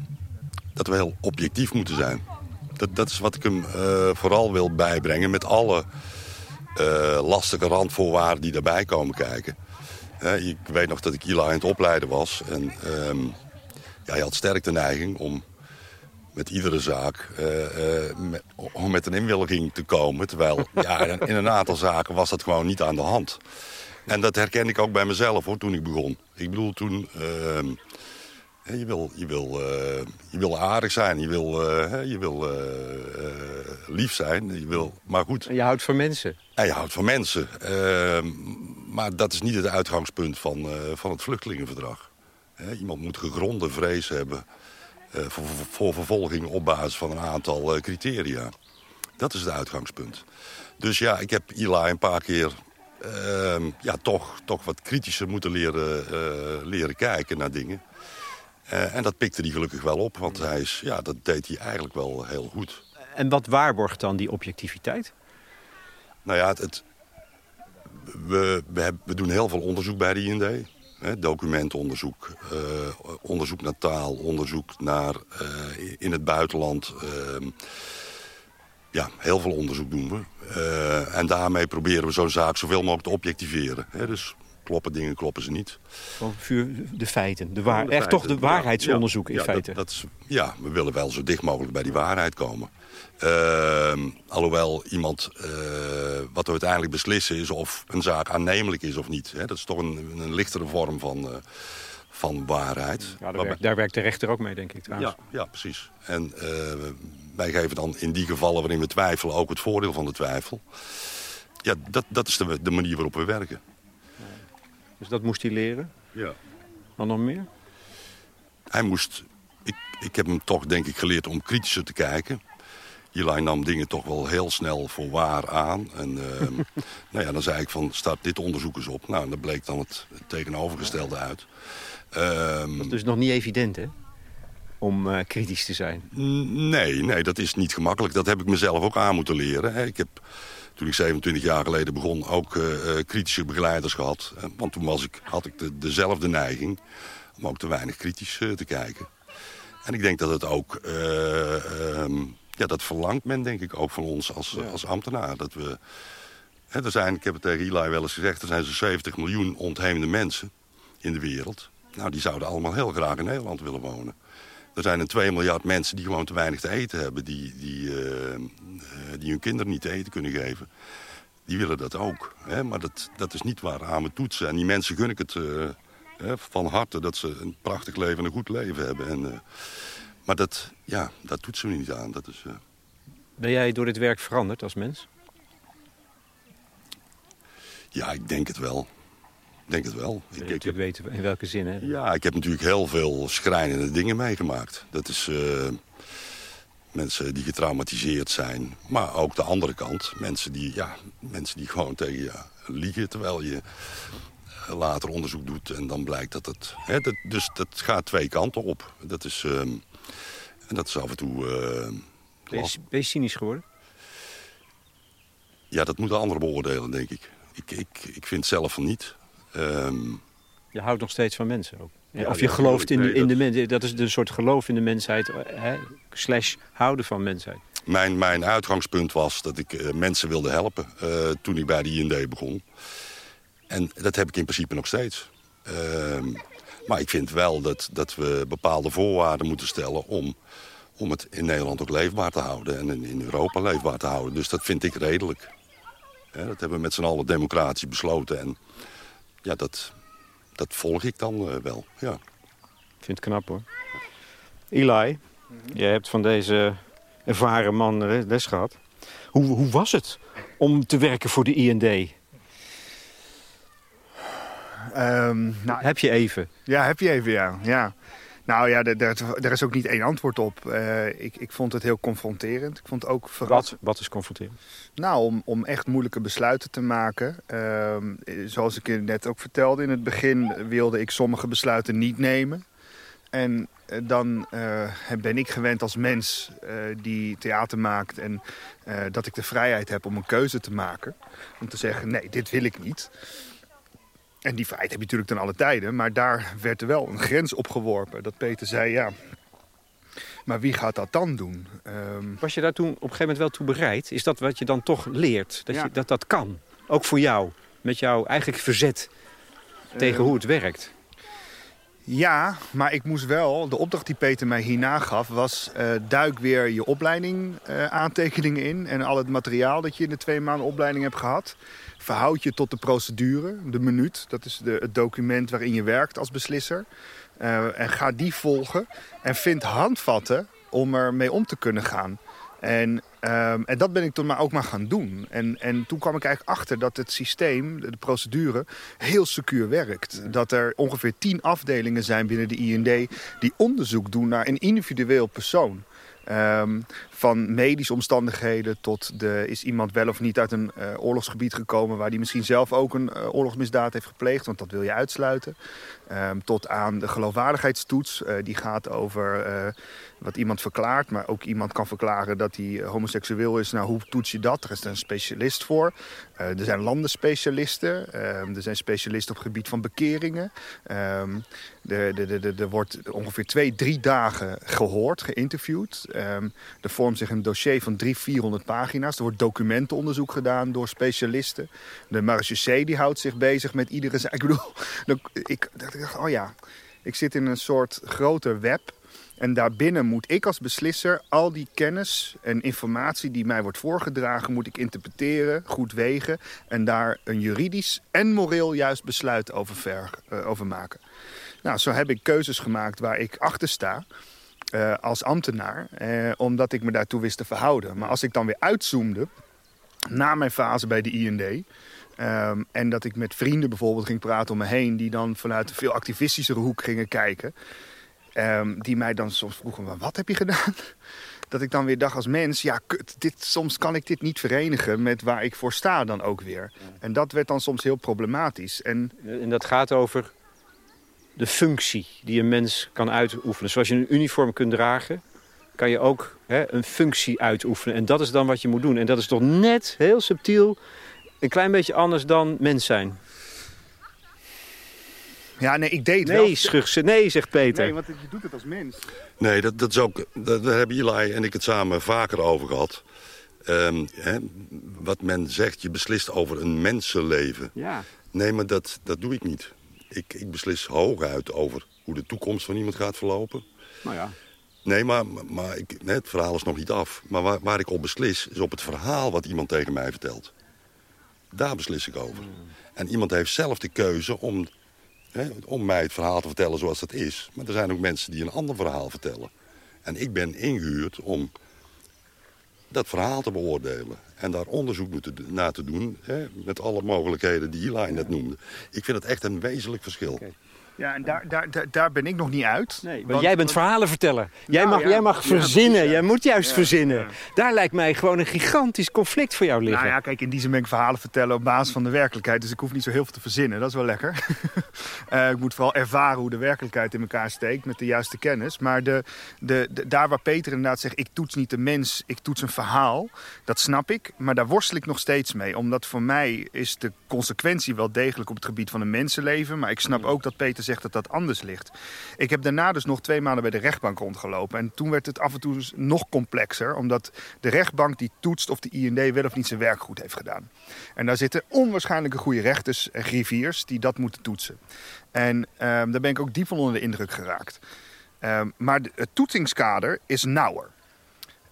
dat we heel objectief moeten zijn. Dat, dat is wat ik hem eh, vooral wil bijbrengen met alle uh, lastige randvoorwaarden die daarbij komen kijken. ik weet nog dat ik Eli aan het opleiden was. En ehm, ja, hij had sterk de neiging om met iedere zaak uh, met, om met een inwilliging te komen. Terwijl ja, in een aantal zaken was dat gewoon niet aan de hand. En dat herken ik ook bij mezelf hoor, toen ik begon. Ik bedoel, toen... Je wil, je, wil, uh, je wil aardig zijn, je wil, uh, je wil uh, lief zijn, je wil, maar goed. En je houdt van mensen. En je houdt van mensen. Maar dat is niet het uitgangspunt van, van het vluchtelingenverdrag. iemand moet gegronde vrees hebben voor, voor, vervolging op basis van een aantal criteria. Dat is het uitgangspunt. Dus ja, ik heb Eli een paar keer ja, toch, toch wat kritischer moeten leren, leren kijken naar dingen. Uh, en dat pikte hij gelukkig wel op, want hij is, ja, dat deed hij eigenlijk wel heel goed. En wat waarborgt dan die objectiviteit? Nou ja, het, we, we, hebben, we, doen heel veel onderzoek bij de IND. Hè, documentonderzoek, uh, onderzoek naar taal, onderzoek naar uh, in het buitenland. Ehm, ja, heel veel onderzoek doen we. en daarmee proberen we zo'n zaak zoveel mogelijk te objectiveren. Hè, dus kloppen dingen, kloppen ze niet. Gewoon de feiten, de waar, echt toch de waarheidsonderzoek in feite. Dat, dat is, ja, we willen wel zo dicht mogelijk bij die waarheid komen. Uh, alhoewel iemand, uh, wat we uiteindelijk beslissen is of een zaak aannemelijk is of niet. Hè? Dat is toch een, een lichtere vorm van, uh, van waarheid. Ja, daar, werkt, daar, werkt, de rechter ook mee, denk ik trouwens. Ja, ja precies. En eh, wij geven dan in die gevallen waarin we twijfelen ook het voordeel van de twijfel. Ja, dat, dat is de, de manier waarop we werken. Dus dat moest hij leren? Ja. Wat nog meer? Hij moest... Ik, ik heb hem toch denk ik geleerd om kritischer te kijken. Eli nam dingen toch wel heel snel voor waar aan. En uh, nou ja, dan zei ik van, start dit onderzoek eens op. Nou, en dan bleek dan het, tegenovergestelde uit. Um, dat is dus nog niet evident, hè? Om uh, kritisch te zijn. Nee, nee, dat is niet gemakkelijk. Dat heb ik mezelf ook aan moeten leren. Ik heb toen ik 27 jaar geleden begon, ook uh, kritische begeleiders gehad. Uh, want toen was ik, had ik de, dezelfde neiging om ook te weinig kritisch te kijken. En ik denk dat het ook... Ehm, ja, dat verlangt men denk ik ook van ons als, als ambtenaar. Dat we, hè, er zijn, ik heb het tegen Eli wel eens gezegd... er zijn zo'n 70 miljoen ontheemde mensen in de wereld. Nou, die zouden allemaal heel graag in Nederland willen wonen. Er zijn een 2 miljard mensen die gewoon te weinig te eten hebben. Die, die, uh, die hun kinderen niet te eten kunnen geven. Die willen dat ook. Hè? Maar dat, dat is niet waar aan we toetsen. En die mensen gun ik het uh, van harte dat ze een prachtig leven en een goed leven hebben. En, maar dat, ja, dat toetsen we niet aan. Dat is, Ben jij door dit werk veranderd als mens? Ja, ik denk het wel denk het wel. Ik, ik natuurlijk weten in welke zin, hè? Ja, ik heb natuurlijk heel veel schrijnende dingen meegemaakt. Dat is uh, mensen die getraumatiseerd zijn. Maar ook de andere kant. Mensen die, ja, mensen die gewoon tegen je liegen terwijl je eh, later onderzoek doet. En dan blijkt dat het... Hè, dat, dus dat gaat twee kanten op. Dat is, uh, en dat is af en toe... ben, je, ben je cynisch geworden? Ja, dat moeten anderen beoordelen, denk ik. Ik, ik, ik vind zelf van niet. Um, je houdt nog steeds van mensen ook. of je gelooft in, in de mens. Dat is een soort geloof in de mensheid. Hè, slash houden van mensheid. Mijn, mijn uitgangspunt was dat ik uh, mensen wilde helpen uh, toen ik bij de IND begon. En dat heb ik in principe nog steeds. Uh, maar ik vind wel dat, dat we bepaalde voorwaarden moeten stellen... om, om het in Nederland ook leefbaar te houden en in, in Europa leefbaar te houden. Dus dat vind ik redelijk. dat hebben we met z'n allen democratisch besloten. En ja, dat, dat volg ik dan uh, wel, ja. Ik vind het knap hoor. Eli, jij hebt van deze ervaren man les gehad. Hoe, hoe was het om te werken voor de IND? Um, ehm, nou, heb je even? Ja, heb je even, ja. ja. Nou ja, daar is ook niet één antwoord op. Uh, ik, ik vond het heel confronterend. Ik vond het ook Wat, wat is confronterend? Nou, om, om echt moeilijke besluiten te maken. Uh, zoals ik net ook vertelde, in het begin wilde ik sommige besluiten niet nemen. En uh, dan uh, ben ik gewend als mens die theater maakt... en dat ik de vrijheid heb om een keuze te maken. Om te zeggen, nee, dit wil ik niet. En die vrijheid heb je natuurlijk ten alle tijden. Maar daar werd er wel een grens op geworpen. Dat Peter zei, ja, Maar wie gaat dat dan doen? Ehm, Was je daar toen op een gegeven moment wel toe bereid? Is dat wat je dan toch leert? Dat Ja. je, dat, dat kan? Ook voor jou? Met jouw eigenlijk verzet tegen Ehm, hoe het werkt? Ja, maar ik moest wel, de opdracht die Peter mij hierna gaf, was eh, duik weer je opleiding eh, aantekeningen in. En al het materiaal dat je in de twee maanden opleiding hebt gehad. Verhoud je tot de procedure, de minuut. Dat is de, het document waarin je werkt als beslisser. Eh, en ga die volgen. En vind handvatten om ermee om te kunnen gaan. En, ehm, en dat ben ik toen maar ook maar gaan doen. En, en toen kwam ik eigenlijk achter dat het systeem, de, procedure, heel secuur werkt. Dat er ongeveer tien afdelingen zijn binnen de IND die onderzoek doen naar een individueel persoon. Ehm, van medische omstandigheden tot de, is iemand wel of niet uit een eh, oorlogsgebied gekomen... waar die misschien zelf ook een eh, oorlogsmisdaad heeft gepleegd, want dat wil je uitsluiten. Ehm, tot aan de geloofwaardigheidstoets, eh, die gaat over wat iemand verklaart... maar ook iemand kan verklaren dat hij homoseksueel is. Nou, hoe toets je dat? Er is een specialist voor. Er zijn landenspecialisten. Ehm, er zijn specialisten op het gebied van bekeringen. Ehm, er, wordt ongeveer twee, drie dagen gehoord, geïnterviewd. Er vormt zich een dossier van drie, 400 pagina's. Er wordt documentenonderzoek gedaan door specialisten. De marechaussee die houdt zich bezig met iedere zaak. Ik bedoel, dan- ik dacht, ik dacht, oh ja, ik zit in een soort groter web. En daarbinnen moet ik als beslisser al die kennis en informatie die mij wordt voorgedragen, moet ik interpreteren, goed wegen en daar een juridisch en moreel juist besluit over, ver, eh, over maken. Nou, zo heb ik keuzes gemaakt waar ik achter sta. Eh, als ambtenaar, eh, omdat ik me daartoe wist te verhouden. Maar als ik dan weer uitzoomde, na mijn fase bij de IND... ehm, en dat ik met vrienden bijvoorbeeld ging praten om me heen... die dan vanuit een veel activistischere hoek gingen kijken... ehm, die mij dan soms vroegen, "Maar wat heb je gedaan? Dat ik dan weer dacht als mens, ja, kut, dit, soms kan ik dit niet verenigen met waar ik voor sta dan ook weer. En dat werd dan soms heel problematisch. En En dat gaat over de functie die een mens kan uitoefenen. Zoals je een uniform kunt dragen, kan je ook hè, een functie uitoefenen. En dat is dan wat je moet doen. En dat is toch net heel subtiel een klein beetje anders dan mens zijn. ja, nee, ik deed wel... Nee, schucht ze. Nee, zegt Peter. Nee, want je doet het als mens. Nee, dat, dat is ook, dat, daar hebben Eli en ik het samen vaker over gehad. Ehm, hè, wat men zegt, je beslist over een mensenleven. Ja. Nee, maar dat, dat doe ik niet. Ik, ik beslis hooguit over hoe de toekomst van iemand gaat verlopen. Nou ja. Nee, maar, maar- ik, het verhaal is nog niet af. Maar waar, waar ik op beslis, is op het verhaal wat iemand tegen mij vertelt. Daar beslis ik over. En iemand heeft zelf de keuze om, hè, om mij het verhaal te vertellen zoals het is. Maar er zijn ook mensen die een ander verhaal vertellen. En ik ben ingehuurd om dat verhaal te beoordelen. En daar onderzoek naar te doen. Hè, met alle mogelijkheden die Eli net noemde. Ik vind het echt een wezenlijk verschil. Ja, en daar, daar, daar, daar ben ik nog niet uit. Nee, want, jij bent verhalen vertellen. Jij Nou, mag, ja. jij mag verzinnen. ja. Jij moet juist Ja, verzinnen. Daar lijkt mij gewoon een gigantisch conflict voor jou liggen. Nou ja, kijk, in die zin ben ik verhalen vertellen op basis van de werkelijkheid. Dus ik hoef niet zo heel veel te verzinnen. Dat is wel lekker. Eh, ik moet vooral ervaren hoe de werkelijkheid in elkaar steekt met de juiste kennis. Maar de, de, de- daar waar Peter inderdaad zegt, ik toets niet de mens, ik toets een verhaal. Dat snap ik, maar daar worstel ik nog steeds mee. Omdat voor mij is de consequentie wel degelijk op het gebied van een mensenleven. Maar ik snap ook dat Peter zegt dat dat anders ligt. Ik heb daarna dus nog twee maanden bij de rechtbank rondgelopen. En toen werd het af en toe dus nog complexer. Omdat de rechtbank die toetst of de IND wel of niet zijn werk goed heeft gedaan. En daar zitten onwaarschijnlijke goede rechters en griffiers die dat moeten toetsen. En ehm, daar ben ik ook diep van onder de indruk geraakt. Ehm, maar het toetsingskader is nauwer.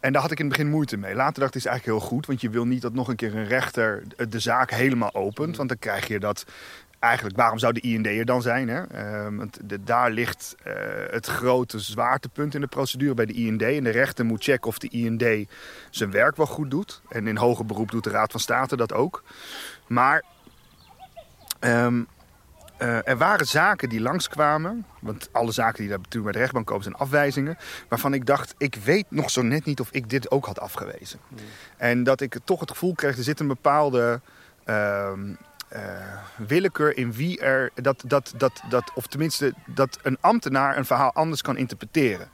En daar had ik in het begin moeite mee. Later dacht ik, is eigenlijk heel goed. Want je wil niet dat nog een keer een rechter de- de zaak helemaal opent. Want dan krijg je dat... Eigenlijk, waarom zou de IND er dan zijn? Hè? Ehm, want de- daar ligt eh, het grote zwaartepunt in de procedure bij de IND. En de rechter moet checken of de IND zijn werk wel goed doet. En in hoger beroep doet de Raad van State dat ook. Maar ehm, eh, er waren zaken die langskwamen. Want alle zaken die daar natuurlijk bij de rechtbank komen zijn afwijzingen. Waarvan ik dacht, ik weet nog zo net niet of ik dit ook had afgewezen. En dat ik toch het gevoel kreeg, er zit een bepaalde ehm, eh, willekeur in wie er... Dat, dat, dat, dat, of tenminste, dat een ambtenaar een verhaal anders kan interpreteren.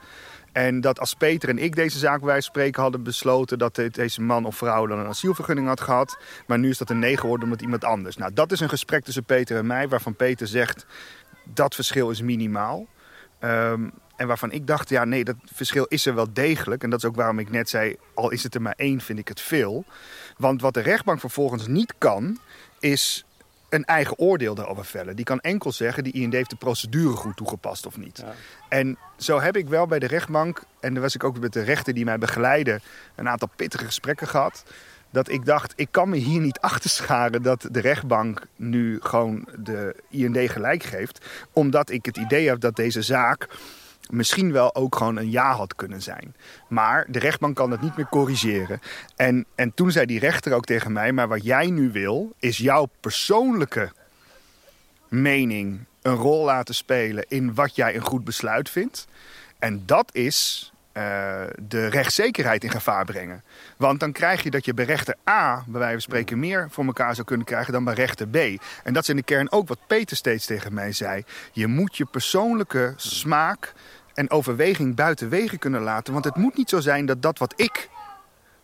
En dat als Peter en ik deze zaak bij spreken hadden besloten... dat de- deze man of vrouw dan een asielvergunning had gehad... maar nu is dat een nee geworden omdat iemand anders. Nou, dat is een gesprek tussen Peter en mij... waarvan Peter zegt, dat verschil is minimaal. Ehm, en waarvan ik dacht, ja nee, dat verschil is er wel degelijk. En dat is ook waarom ik net zei, al is het er maar één, vind ik het veel. Want wat de rechtbank vervolgens niet kan, is een eigen oordeel daarover vellen. Die kan enkel zeggen, die IND heeft de procedure goed toegepast of niet. En zo heb ik wel bij de rechtbank, en daar was ik ook met de rechter die mij begeleiden, een aantal pittige gesprekken gehad. Dat ik dacht, ik kan me hier niet achter scharen dat de rechtbank nu gewoon de IND gelijk geeft. Omdat ik het idee heb dat deze zaak misschien wel ook gewoon een ja had kunnen zijn. Maar de rechtbank kan het niet meer corrigeren. En, en toen zei die rechter ook tegen mij: Maar wat jij nu wil, is jouw persoonlijke mening een rol laten spelen in wat jij een goed besluit vindt. En dat is uh, de rechtszekerheid in gevaar brengen. Want dan krijg je dat je bij rechter A, bij wijze van spreken, meer voor elkaar zou kunnen krijgen dan bij rechter B. En dat is in de kern ook wat Peter steeds tegen mij zei. Je moet je persoonlijke smaak en overweging buiten wegen kunnen laten. Want het moet niet zo zijn dat dat wat ik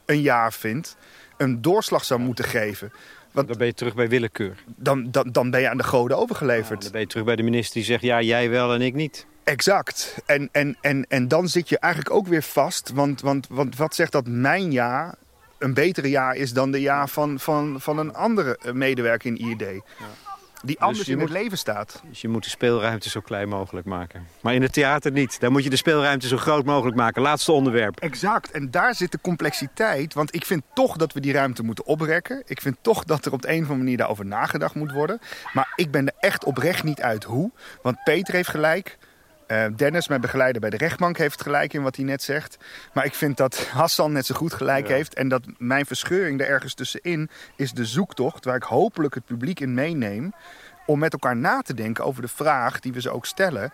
een jaar vind, een doorslag zou moeten geven. Want dan ben je terug bij willekeur. Dan, dan, dan ben je aan de goden overgeleverd. dan ben je terug bij de minister die zegt, ja, jij wel en ik niet. Exact. En, en, en, en dan zit je eigenlijk ook weer vast. Want, want, want wat zegt dat mijn jaar een betere jaar is dan de jaar van, van, van een andere medewerker in IED? Ja die dus anders in het leven staat. Dus je moet de speelruimte zo klein mogelijk maken. Maar in het theater niet. Daar moet je de speelruimte zo groot mogelijk maken. Laatste onderwerp. Exact. En daar zit de complexiteit. Want ik vind toch dat we die ruimte moeten oprekken. Ik vind toch dat er op de een of andere manier daarover nagedacht moet worden. Maar ik ben er echt oprecht niet uit hoe. Want Peter heeft gelijk. Uh, Dennis, mijn begeleider bij de rechtbank, heeft gelijk in wat hij net zegt. Maar ik vind dat Hassan net zo goed gelijk heeft. En dat mijn verscheuring er ergens tussenin is de zoektocht... waar ik hopelijk het publiek in meeneem... om met elkaar na te denken over de vraag die we ze ook stellen...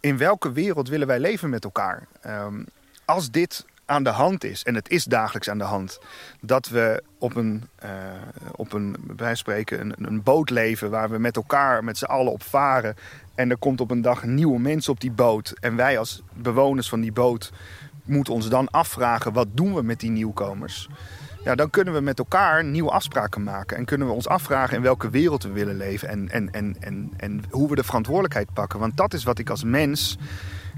in welke wereld willen wij leven met elkaar? Um, als dit aan de hand is, en het is dagelijks aan de hand, dat we op een, uh, op een bij spreken, een, een, boot leven waar we met elkaar, met z'n allen op varen. En er komt op een dag nieuwe mensen op die boot. En wij als bewoners van die boot moeten ons dan afvragen, wat doen we met die nieuwkomers? Ja, dan kunnen we met elkaar nieuwe afspraken maken. En kunnen we ons afvragen in welke wereld we willen leven. En, en, en, en, en hoe we de verantwoordelijkheid pakken. Want dat is wat ik als mens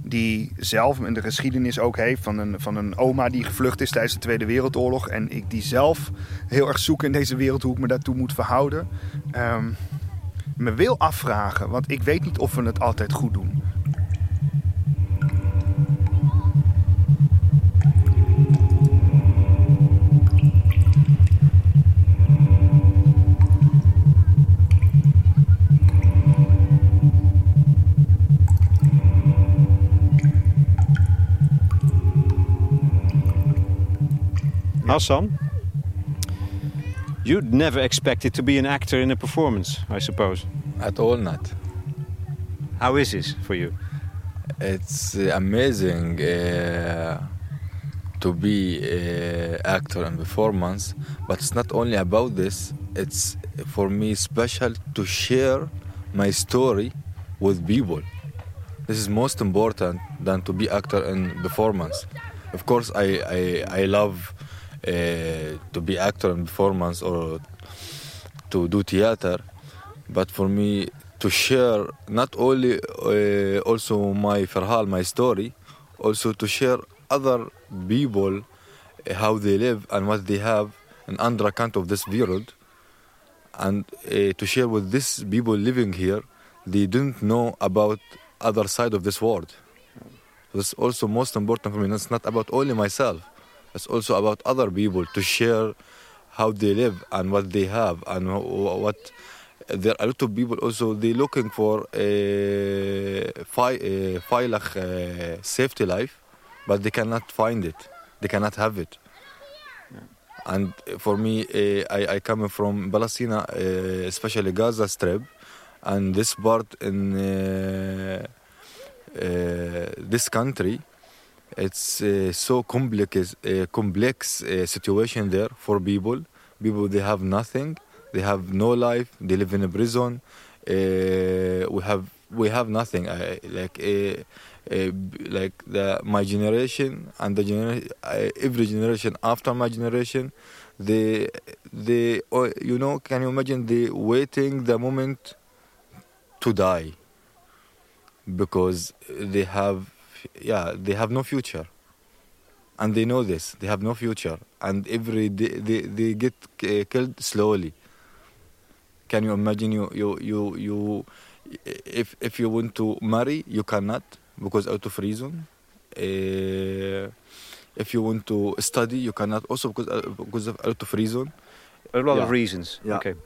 die zelf in de geschiedenis ook heeft van een, van een oma die gevlucht is tijdens de Tweede Wereldoorlog. En ik die zelf heel erg zoek in deze wereld hoe ik me daartoe moet verhouden. Um, me wil afvragen, want ik weet niet of we het altijd goed doen. Hassan, you'd never expected to be an actor in a performance, I suppose. At all not. How is this for you? It's amazing uh, to be an actor in performance, but it's not only about this. It's for me special to share my story with people. This is most important than to be actor in performance. Of course, I I, I love uh, to be actor in performance or to do theater but for me to share not only uh, also my farhal my story also to share other people uh, how they live and what they have in under account of this world and uh, to share with these people living here they don't know about other side of this world. That's also most important for me. It's not about only myself it's also about other people to share how they live and what they have and what there are a lot of people also they looking for a, a, a safety life but they cannot find it. They cannot have it. And for me uh, I, I come from Palestine uh, especially Gaza Strip and this part in uh, this country it's uh, so complex, uh, complex uh, situation there for people. People they have nothing, they have no life. They live in a prison. we have we have nothing. like like the my generation and the every generation after my generation, they they oh, you know can you imagine they waiting the moment to die because they have yeah, they have no future. And they know this. They have no future. And every day they, they get killed slowly. Can you imagine you, you, you, you if, if you want to marry, you cannot because out of reason. Uh, if you want to study, you cannot also because, uh, because of out of reason. A lot Ja. of reasons. Ja. Oké.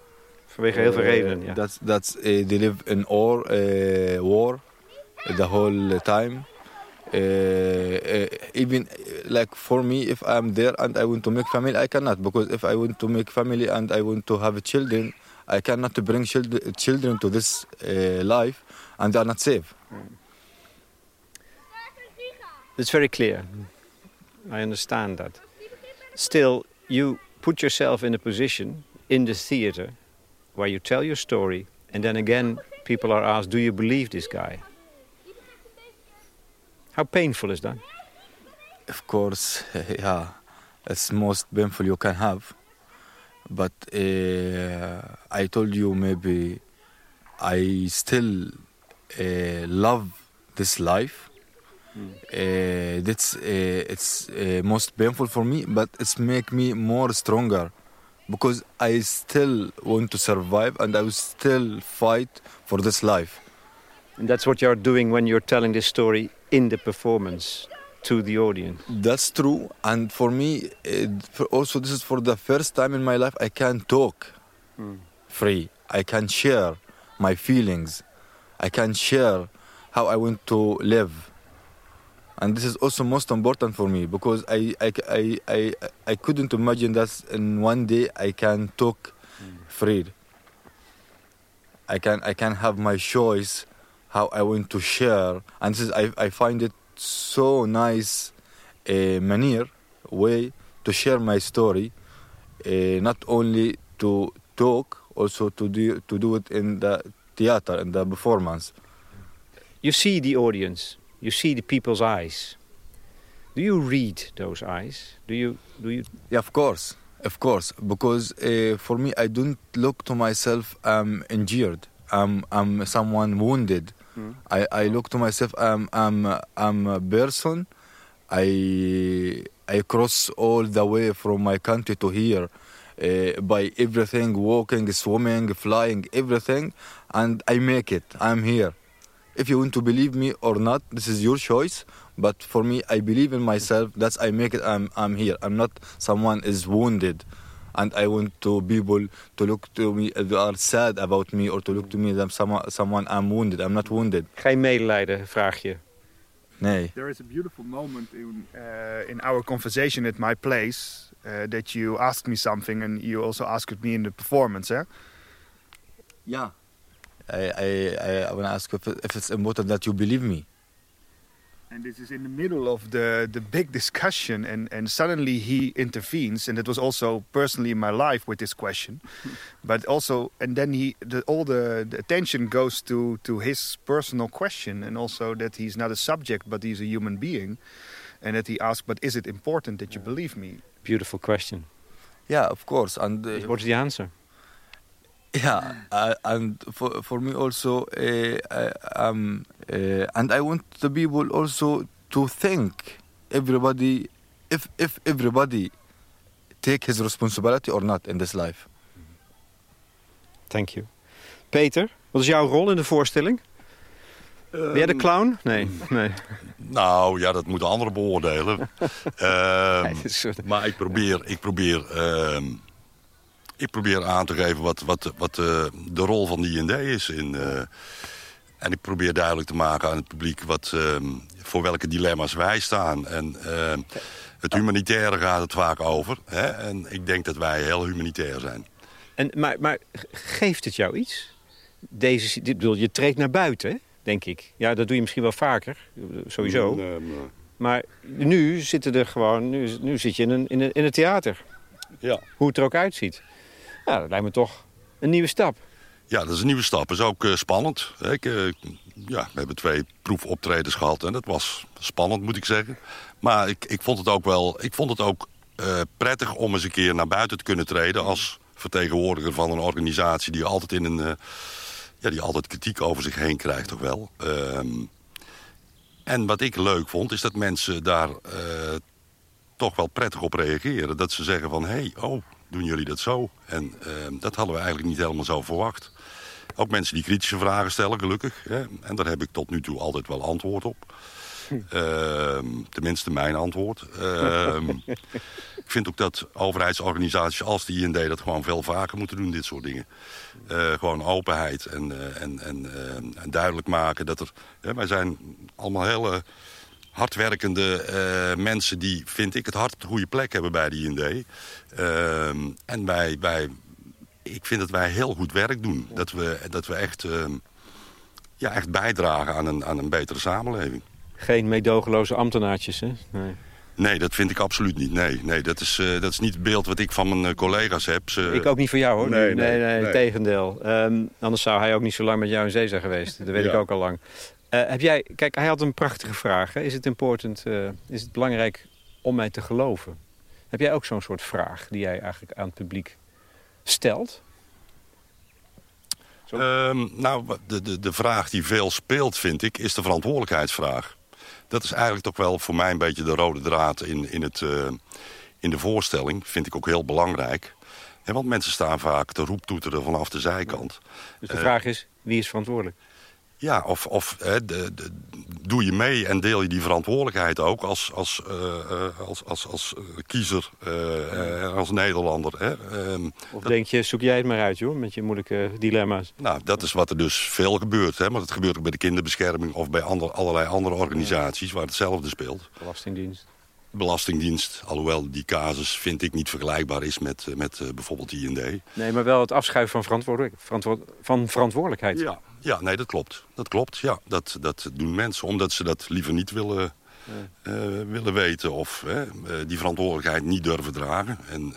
Vanwege heel veel Uh, redenen, ja. That's that's uh, they live in war, war, the whole time. Uh, uh, even uh, like for me, if I'm there and I want to make family, I cannot because if I want to make family and I want to have children, I cannot bring children children to this uh, life, and they are not safe. It's very clear. I understand that. Still, you put yourself in a position in the theater where you tell your story, and then again, people are asked, Do you believe this guy? How painful is that? Of course, yeah, it's most painful you can have. But uh, I told you maybe I still uh, love this life. Uh, that's uh, it's uh, most painful for me, but it's make me more stronger because I still want to survive and I will still fight for this life. And that's what you're doing when you're telling this story in the performance to the audience. That's true, and for me, uh, for also this is for the first time in my life I can talk free. I can share my feelings. I can share how I want to live, and this is also most important for me because I I I I, I couldn't imagine that in one day I can talk free. I can I can have my choice how I want to share, and this is, I I find it so nice uh, manner way to share my story, uh, not only to talk, also to do to do it in the theater in the performance. You see the audience, you see the people's eyes. Do you read those eyes? Do you, do you Yeah, of course, of course, because uh, for me, I don't look to myself um, injured. I'm I'm someone wounded. I, I look to myself. I'm I'm I'm a person. I I cross all the way from my country to here. Uh, by everything, walking, swimming, flying, everything, and I make it. I'm here. If you want to believe me or not, this is your choice. But for me, I believe in myself. That's I make it. I'm I'm here. I'm not someone is wounded, and I want to people to look to me. They are sad about me or to look to me that someone someone I'm wounded. I'm not wounded. geen medelijden, vraag je? Nee. There is a beautiful moment in, uh, in our conversation at my place uh, that you asked me something and you also asked me in the performance. Eh? Yeah. I I I, I want to ask if, if it's important that you believe me. And this is in the middle of the, the big discussion, and, and suddenly he intervenes, and it was also personally in my life with this question, but also, and then he, the, all the, the attention goes to, to his personal question, and also that he's not a subject, but he's a human being, and that he asks, but is it important that you believe me? Beautiful question. Yeah, of course. And uh, What's the answer? Yeah, uh, and for for me also, uh, uh, um, uh, and I want the people also to think everybody, if if everybody take his responsibility or not in this life. Thank you. Peter, wat is jouw rol in de voorstelling? Ben jij de clown? Nee, nee. Nou ja, dat moeten anderen beoordelen. Ehm, Nee, maar ik probeer, ik probeer, ehm, ik probeer aan te geven wat, wat, wat eh, de rol van die D is. In, eh, en ik probeer duidelijk te maken aan het publiek wat, ehm, voor welke dilemma's wij staan. En ehm, het humanitaire gaat het vaak over. Hè? En ik denk dat wij heel humanitair zijn. En, maar, maar geeft het jou iets? Deze, dit bedoel, je treedt naar buiten, denk ik. Ja, dat doe je misschien wel vaker, sowieso. Nee, maar- Maar nu zitten er gewoon, nu, nu zit je in een, in, een, in een theater. ja. Hoe het er ook uitziet. Ja, dat lijkt me toch een nieuwe stap. Ja, dat is een nieuwe stap. Dat is ook eh, spannend. Ik, eh, ja, we hebben twee proefoptredens gehad en dat was spannend, moet ik zeggen. Maar ik, ik vond het ook wel ik vond het ook, eh, prettig om eens een keer naar buiten te kunnen treden... als vertegenwoordiger van een organisatie die altijd, in een, ja, die altijd kritiek over zich heen krijgt, toch wel. Ehm, en wat ik leuk vond, is dat mensen daar toch wel prettig op reageren. Dat ze zeggen van, hé, hey, oh, doen jullie dat zo? En eh, dat hadden we eigenlijk niet helemaal zo verwacht. Ook mensen die kritische vragen stellen, gelukkig. Hè? En daar heb ik tot nu toe altijd wel antwoord op. Ehm, tenminste, mijn antwoord. Ehm, ik vind ook dat overheidsorganisaties als de IND dat gewoon veel vaker moeten doen, dit soort dingen. Uh, gewoon openheid en, uh, en, en, en, duidelijk maken dat er... wij zijn allemaal hele hardwerkende mensen die, vind ik, het hart op de goede plek hebben bij de IND. Ehm, en wij, wij, ik vind dat wij heel goed werk doen. Dat we, dat we echt, ja, echt bijdragen aan een, aan een betere samenleving. Geen meedogenloze ambtenaartjes, hè? Nee. Nee, dat vind ik absoluut niet. Nee, nee dat, is, uh, dat is niet het beeld wat ik van mijn uh, collega's heb. Ze... Ik ook niet voor jou, hoor. Nee, nee, nee, nee, tegendeel. Um, anders zou hij ook niet zo lang met jou in zee zijn geweest. Dat weet ja. ik ook al lang. Uh, heb jij... Kijk, hij had een prachtige vraag. Hè? Is het important... is het belangrijk om mij te geloven? Heb jij ook zo'n soort vraag die jij eigenlijk aan het publiek stelt? Um, nou, de, de, de vraag die veel speelt, vind ik, is de verantwoordelijkheidsvraag dat is eigenlijk toch wel voor mij een beetje de rode draad in, in, het, uh, in de voorstelling. Vind ik ook heel belangrijk. En want mensen staan vaak te roeptoeteren vanaf de zijkant. Dus de vraag is, wie is verantwoordelijk? Ja, of, of hè, de, de, doe je mee en deel je die verantwoordelijkheid ook als, als, uh, als, als, als kiezer, uh, als Nederlander. Hè? Um, of denk je, zoek jij het maar uit joh, met je moeilijke dilemma's? Nou, dat is wat er dus veel gebeurt. Hè? Maar dat gebeurt ook bij de kinderbescherming of bij ander, allerlei andere organisaties waar hetzelfde speelt. Belastingdienst. Belastingdienst, alhoewel die casus vind ik niet vergelijkbaar is met, met uh, bijvoorbeeld IND. Nee, maar wel het afschuiven van, verantwoordelijk, verantwoord, van verantwoordelijkheid. Ja, ja, nee, dat klopt. Dat klopt, ja. Dat, dat doen mensen omdat ze dat liever niet willen, uh, willen weten... of uh, die verantwoordelijkheid niet durven dragen. En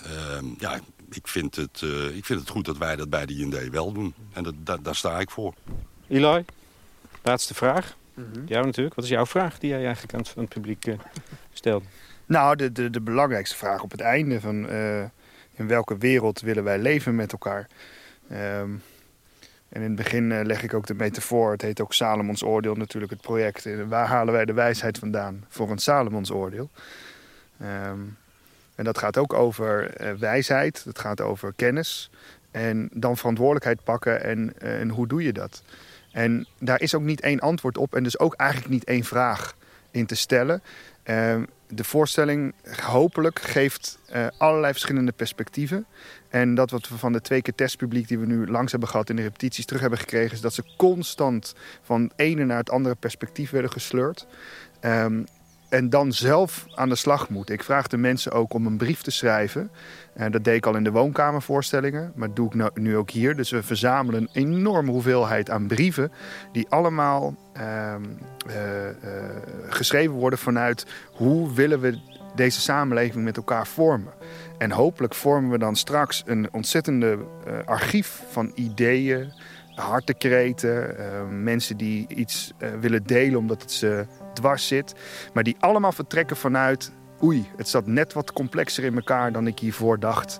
ja, ik vind, het, ik vind het goed dat wij dat bij de IND wel doen. En dat, dat, daar sta ik voor. Eli, laatste vraag. Mm -hmm. Jou natuurlijk. Wat is jouw vraag die jij eigenlijk aan het, aan het publiek stelt? Nou, de, de, de belangrijkste vraag op het einde van uh, in welke wereld willen wij leven met elkaar. Um, en in het begin uh, leg ik ook de metafoor, het heet ook Salomons oordeel natuurlijk, het project. Waar halen wij de wijsheid vandaan voor een Salomons oordeel? Um, en dat gaat ook over uh, wijsheid, dat gaat over kennis. En dan verantwoordelijkheid pakken en, en hoe doe je dat? En daar is ook niet één antwoord op en dus ook eigenlijk niet één vraag in te stellen. Uh, de voorstelling hopelijk geeft uh, allerlei verschillende perspectieven. En dat wat we van de twee keer testpubliek die we nu langs hebben gehad in de repetities terug hebben gekregen... is dat ze constant van het ene naar het andere perspectief werden gesleurd. Um, en dan zelf aan de slag moeten. Ik vraag de mensen ook om een brief te schrijven. En dat deed ik al in de woonkamervoorstellingen, maar dat doe ik nu ook hier. Dus we verzamelen een enorme hoeveelheid aan brieven... die allemaal uh, uh, uh, geschreven worden vanuit hoe willen we deze samenleving met elkaar vormen. En hopelijk vormen we dan straks een ontzettende archief van ideeën, hartekreten... mensen die iets willen delen omdat het ze dwars zit. Maar die allemaal vertrekken vanuit... oei, het zat net wat complexer in elkaar dan ik hiervoor dacht.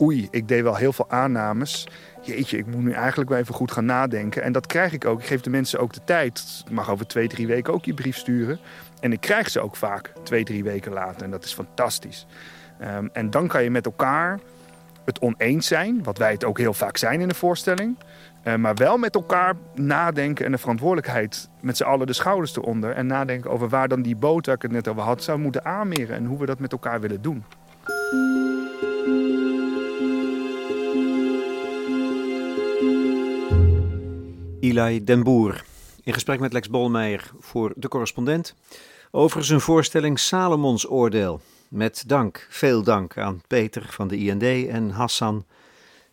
Oei, ik deed wel heel veel aannames. Jeetje, ik moet nu eigenlijk wel even goed gaan nadenken. En dat krijg ik ook. Ik geef de mensen ook de tijd. Ik mag over twee, drie weken ook je brief sturen. En ik krijg ze ook vaak twee, drie weken later. En dat is fantastisch. Um, en dan kan je met elkaar het oneens zijn, wat wij het ook heel vaak zijn in de voorstelling. Uh, maar wel met elkaar nadenken en de verantwoordelijkheid met z'n allen de schouders eronder. En nadenken over waar dan die boot, waar ik het net over had, zou moeten aanmeren. En hoe we dat met elkaar willen doen. Eli Den Boer, in gesprek met Lex Bolmeijer voor De Correspondent... over zijn voorstelling Salomons Oordeel. Met dank, veel dank aan Peter van de IND en Hassan,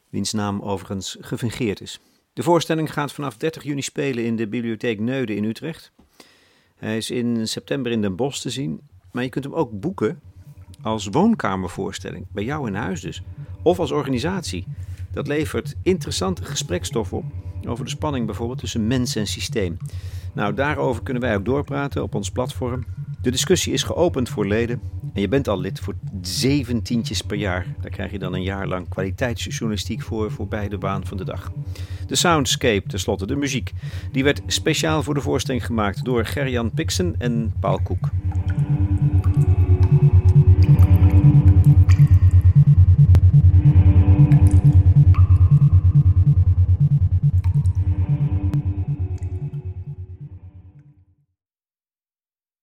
wiens naam overigens gefingeerd is. De voorstelling gaat vanaf 30 juni spelen in de Bibliotheek Neude in Utrecht. Hij is in september in Den Bosch te zien, maar je kunt hem ook boeken als woonkamervoorstelling, bij jou in huis dus, of als organisatie. Dat levert interessante gesprekstof op, over de spanning bijvoorbeeld tussen mens en systeem. Nou, daarover kunnen wij ook doorpraten op ons platform. De discussie is geopend voor leden En je bent al lid voor zeventientjes per jaar. Daar krijg je dan een jaar lang kwaliteitsjournalistiek voor, voor bij de baan van de dag. De soundscape, tenslotte de muziek, die werd speciaal voor de voorstelling gemaakt door Gerjan Pixen en Paul Koek.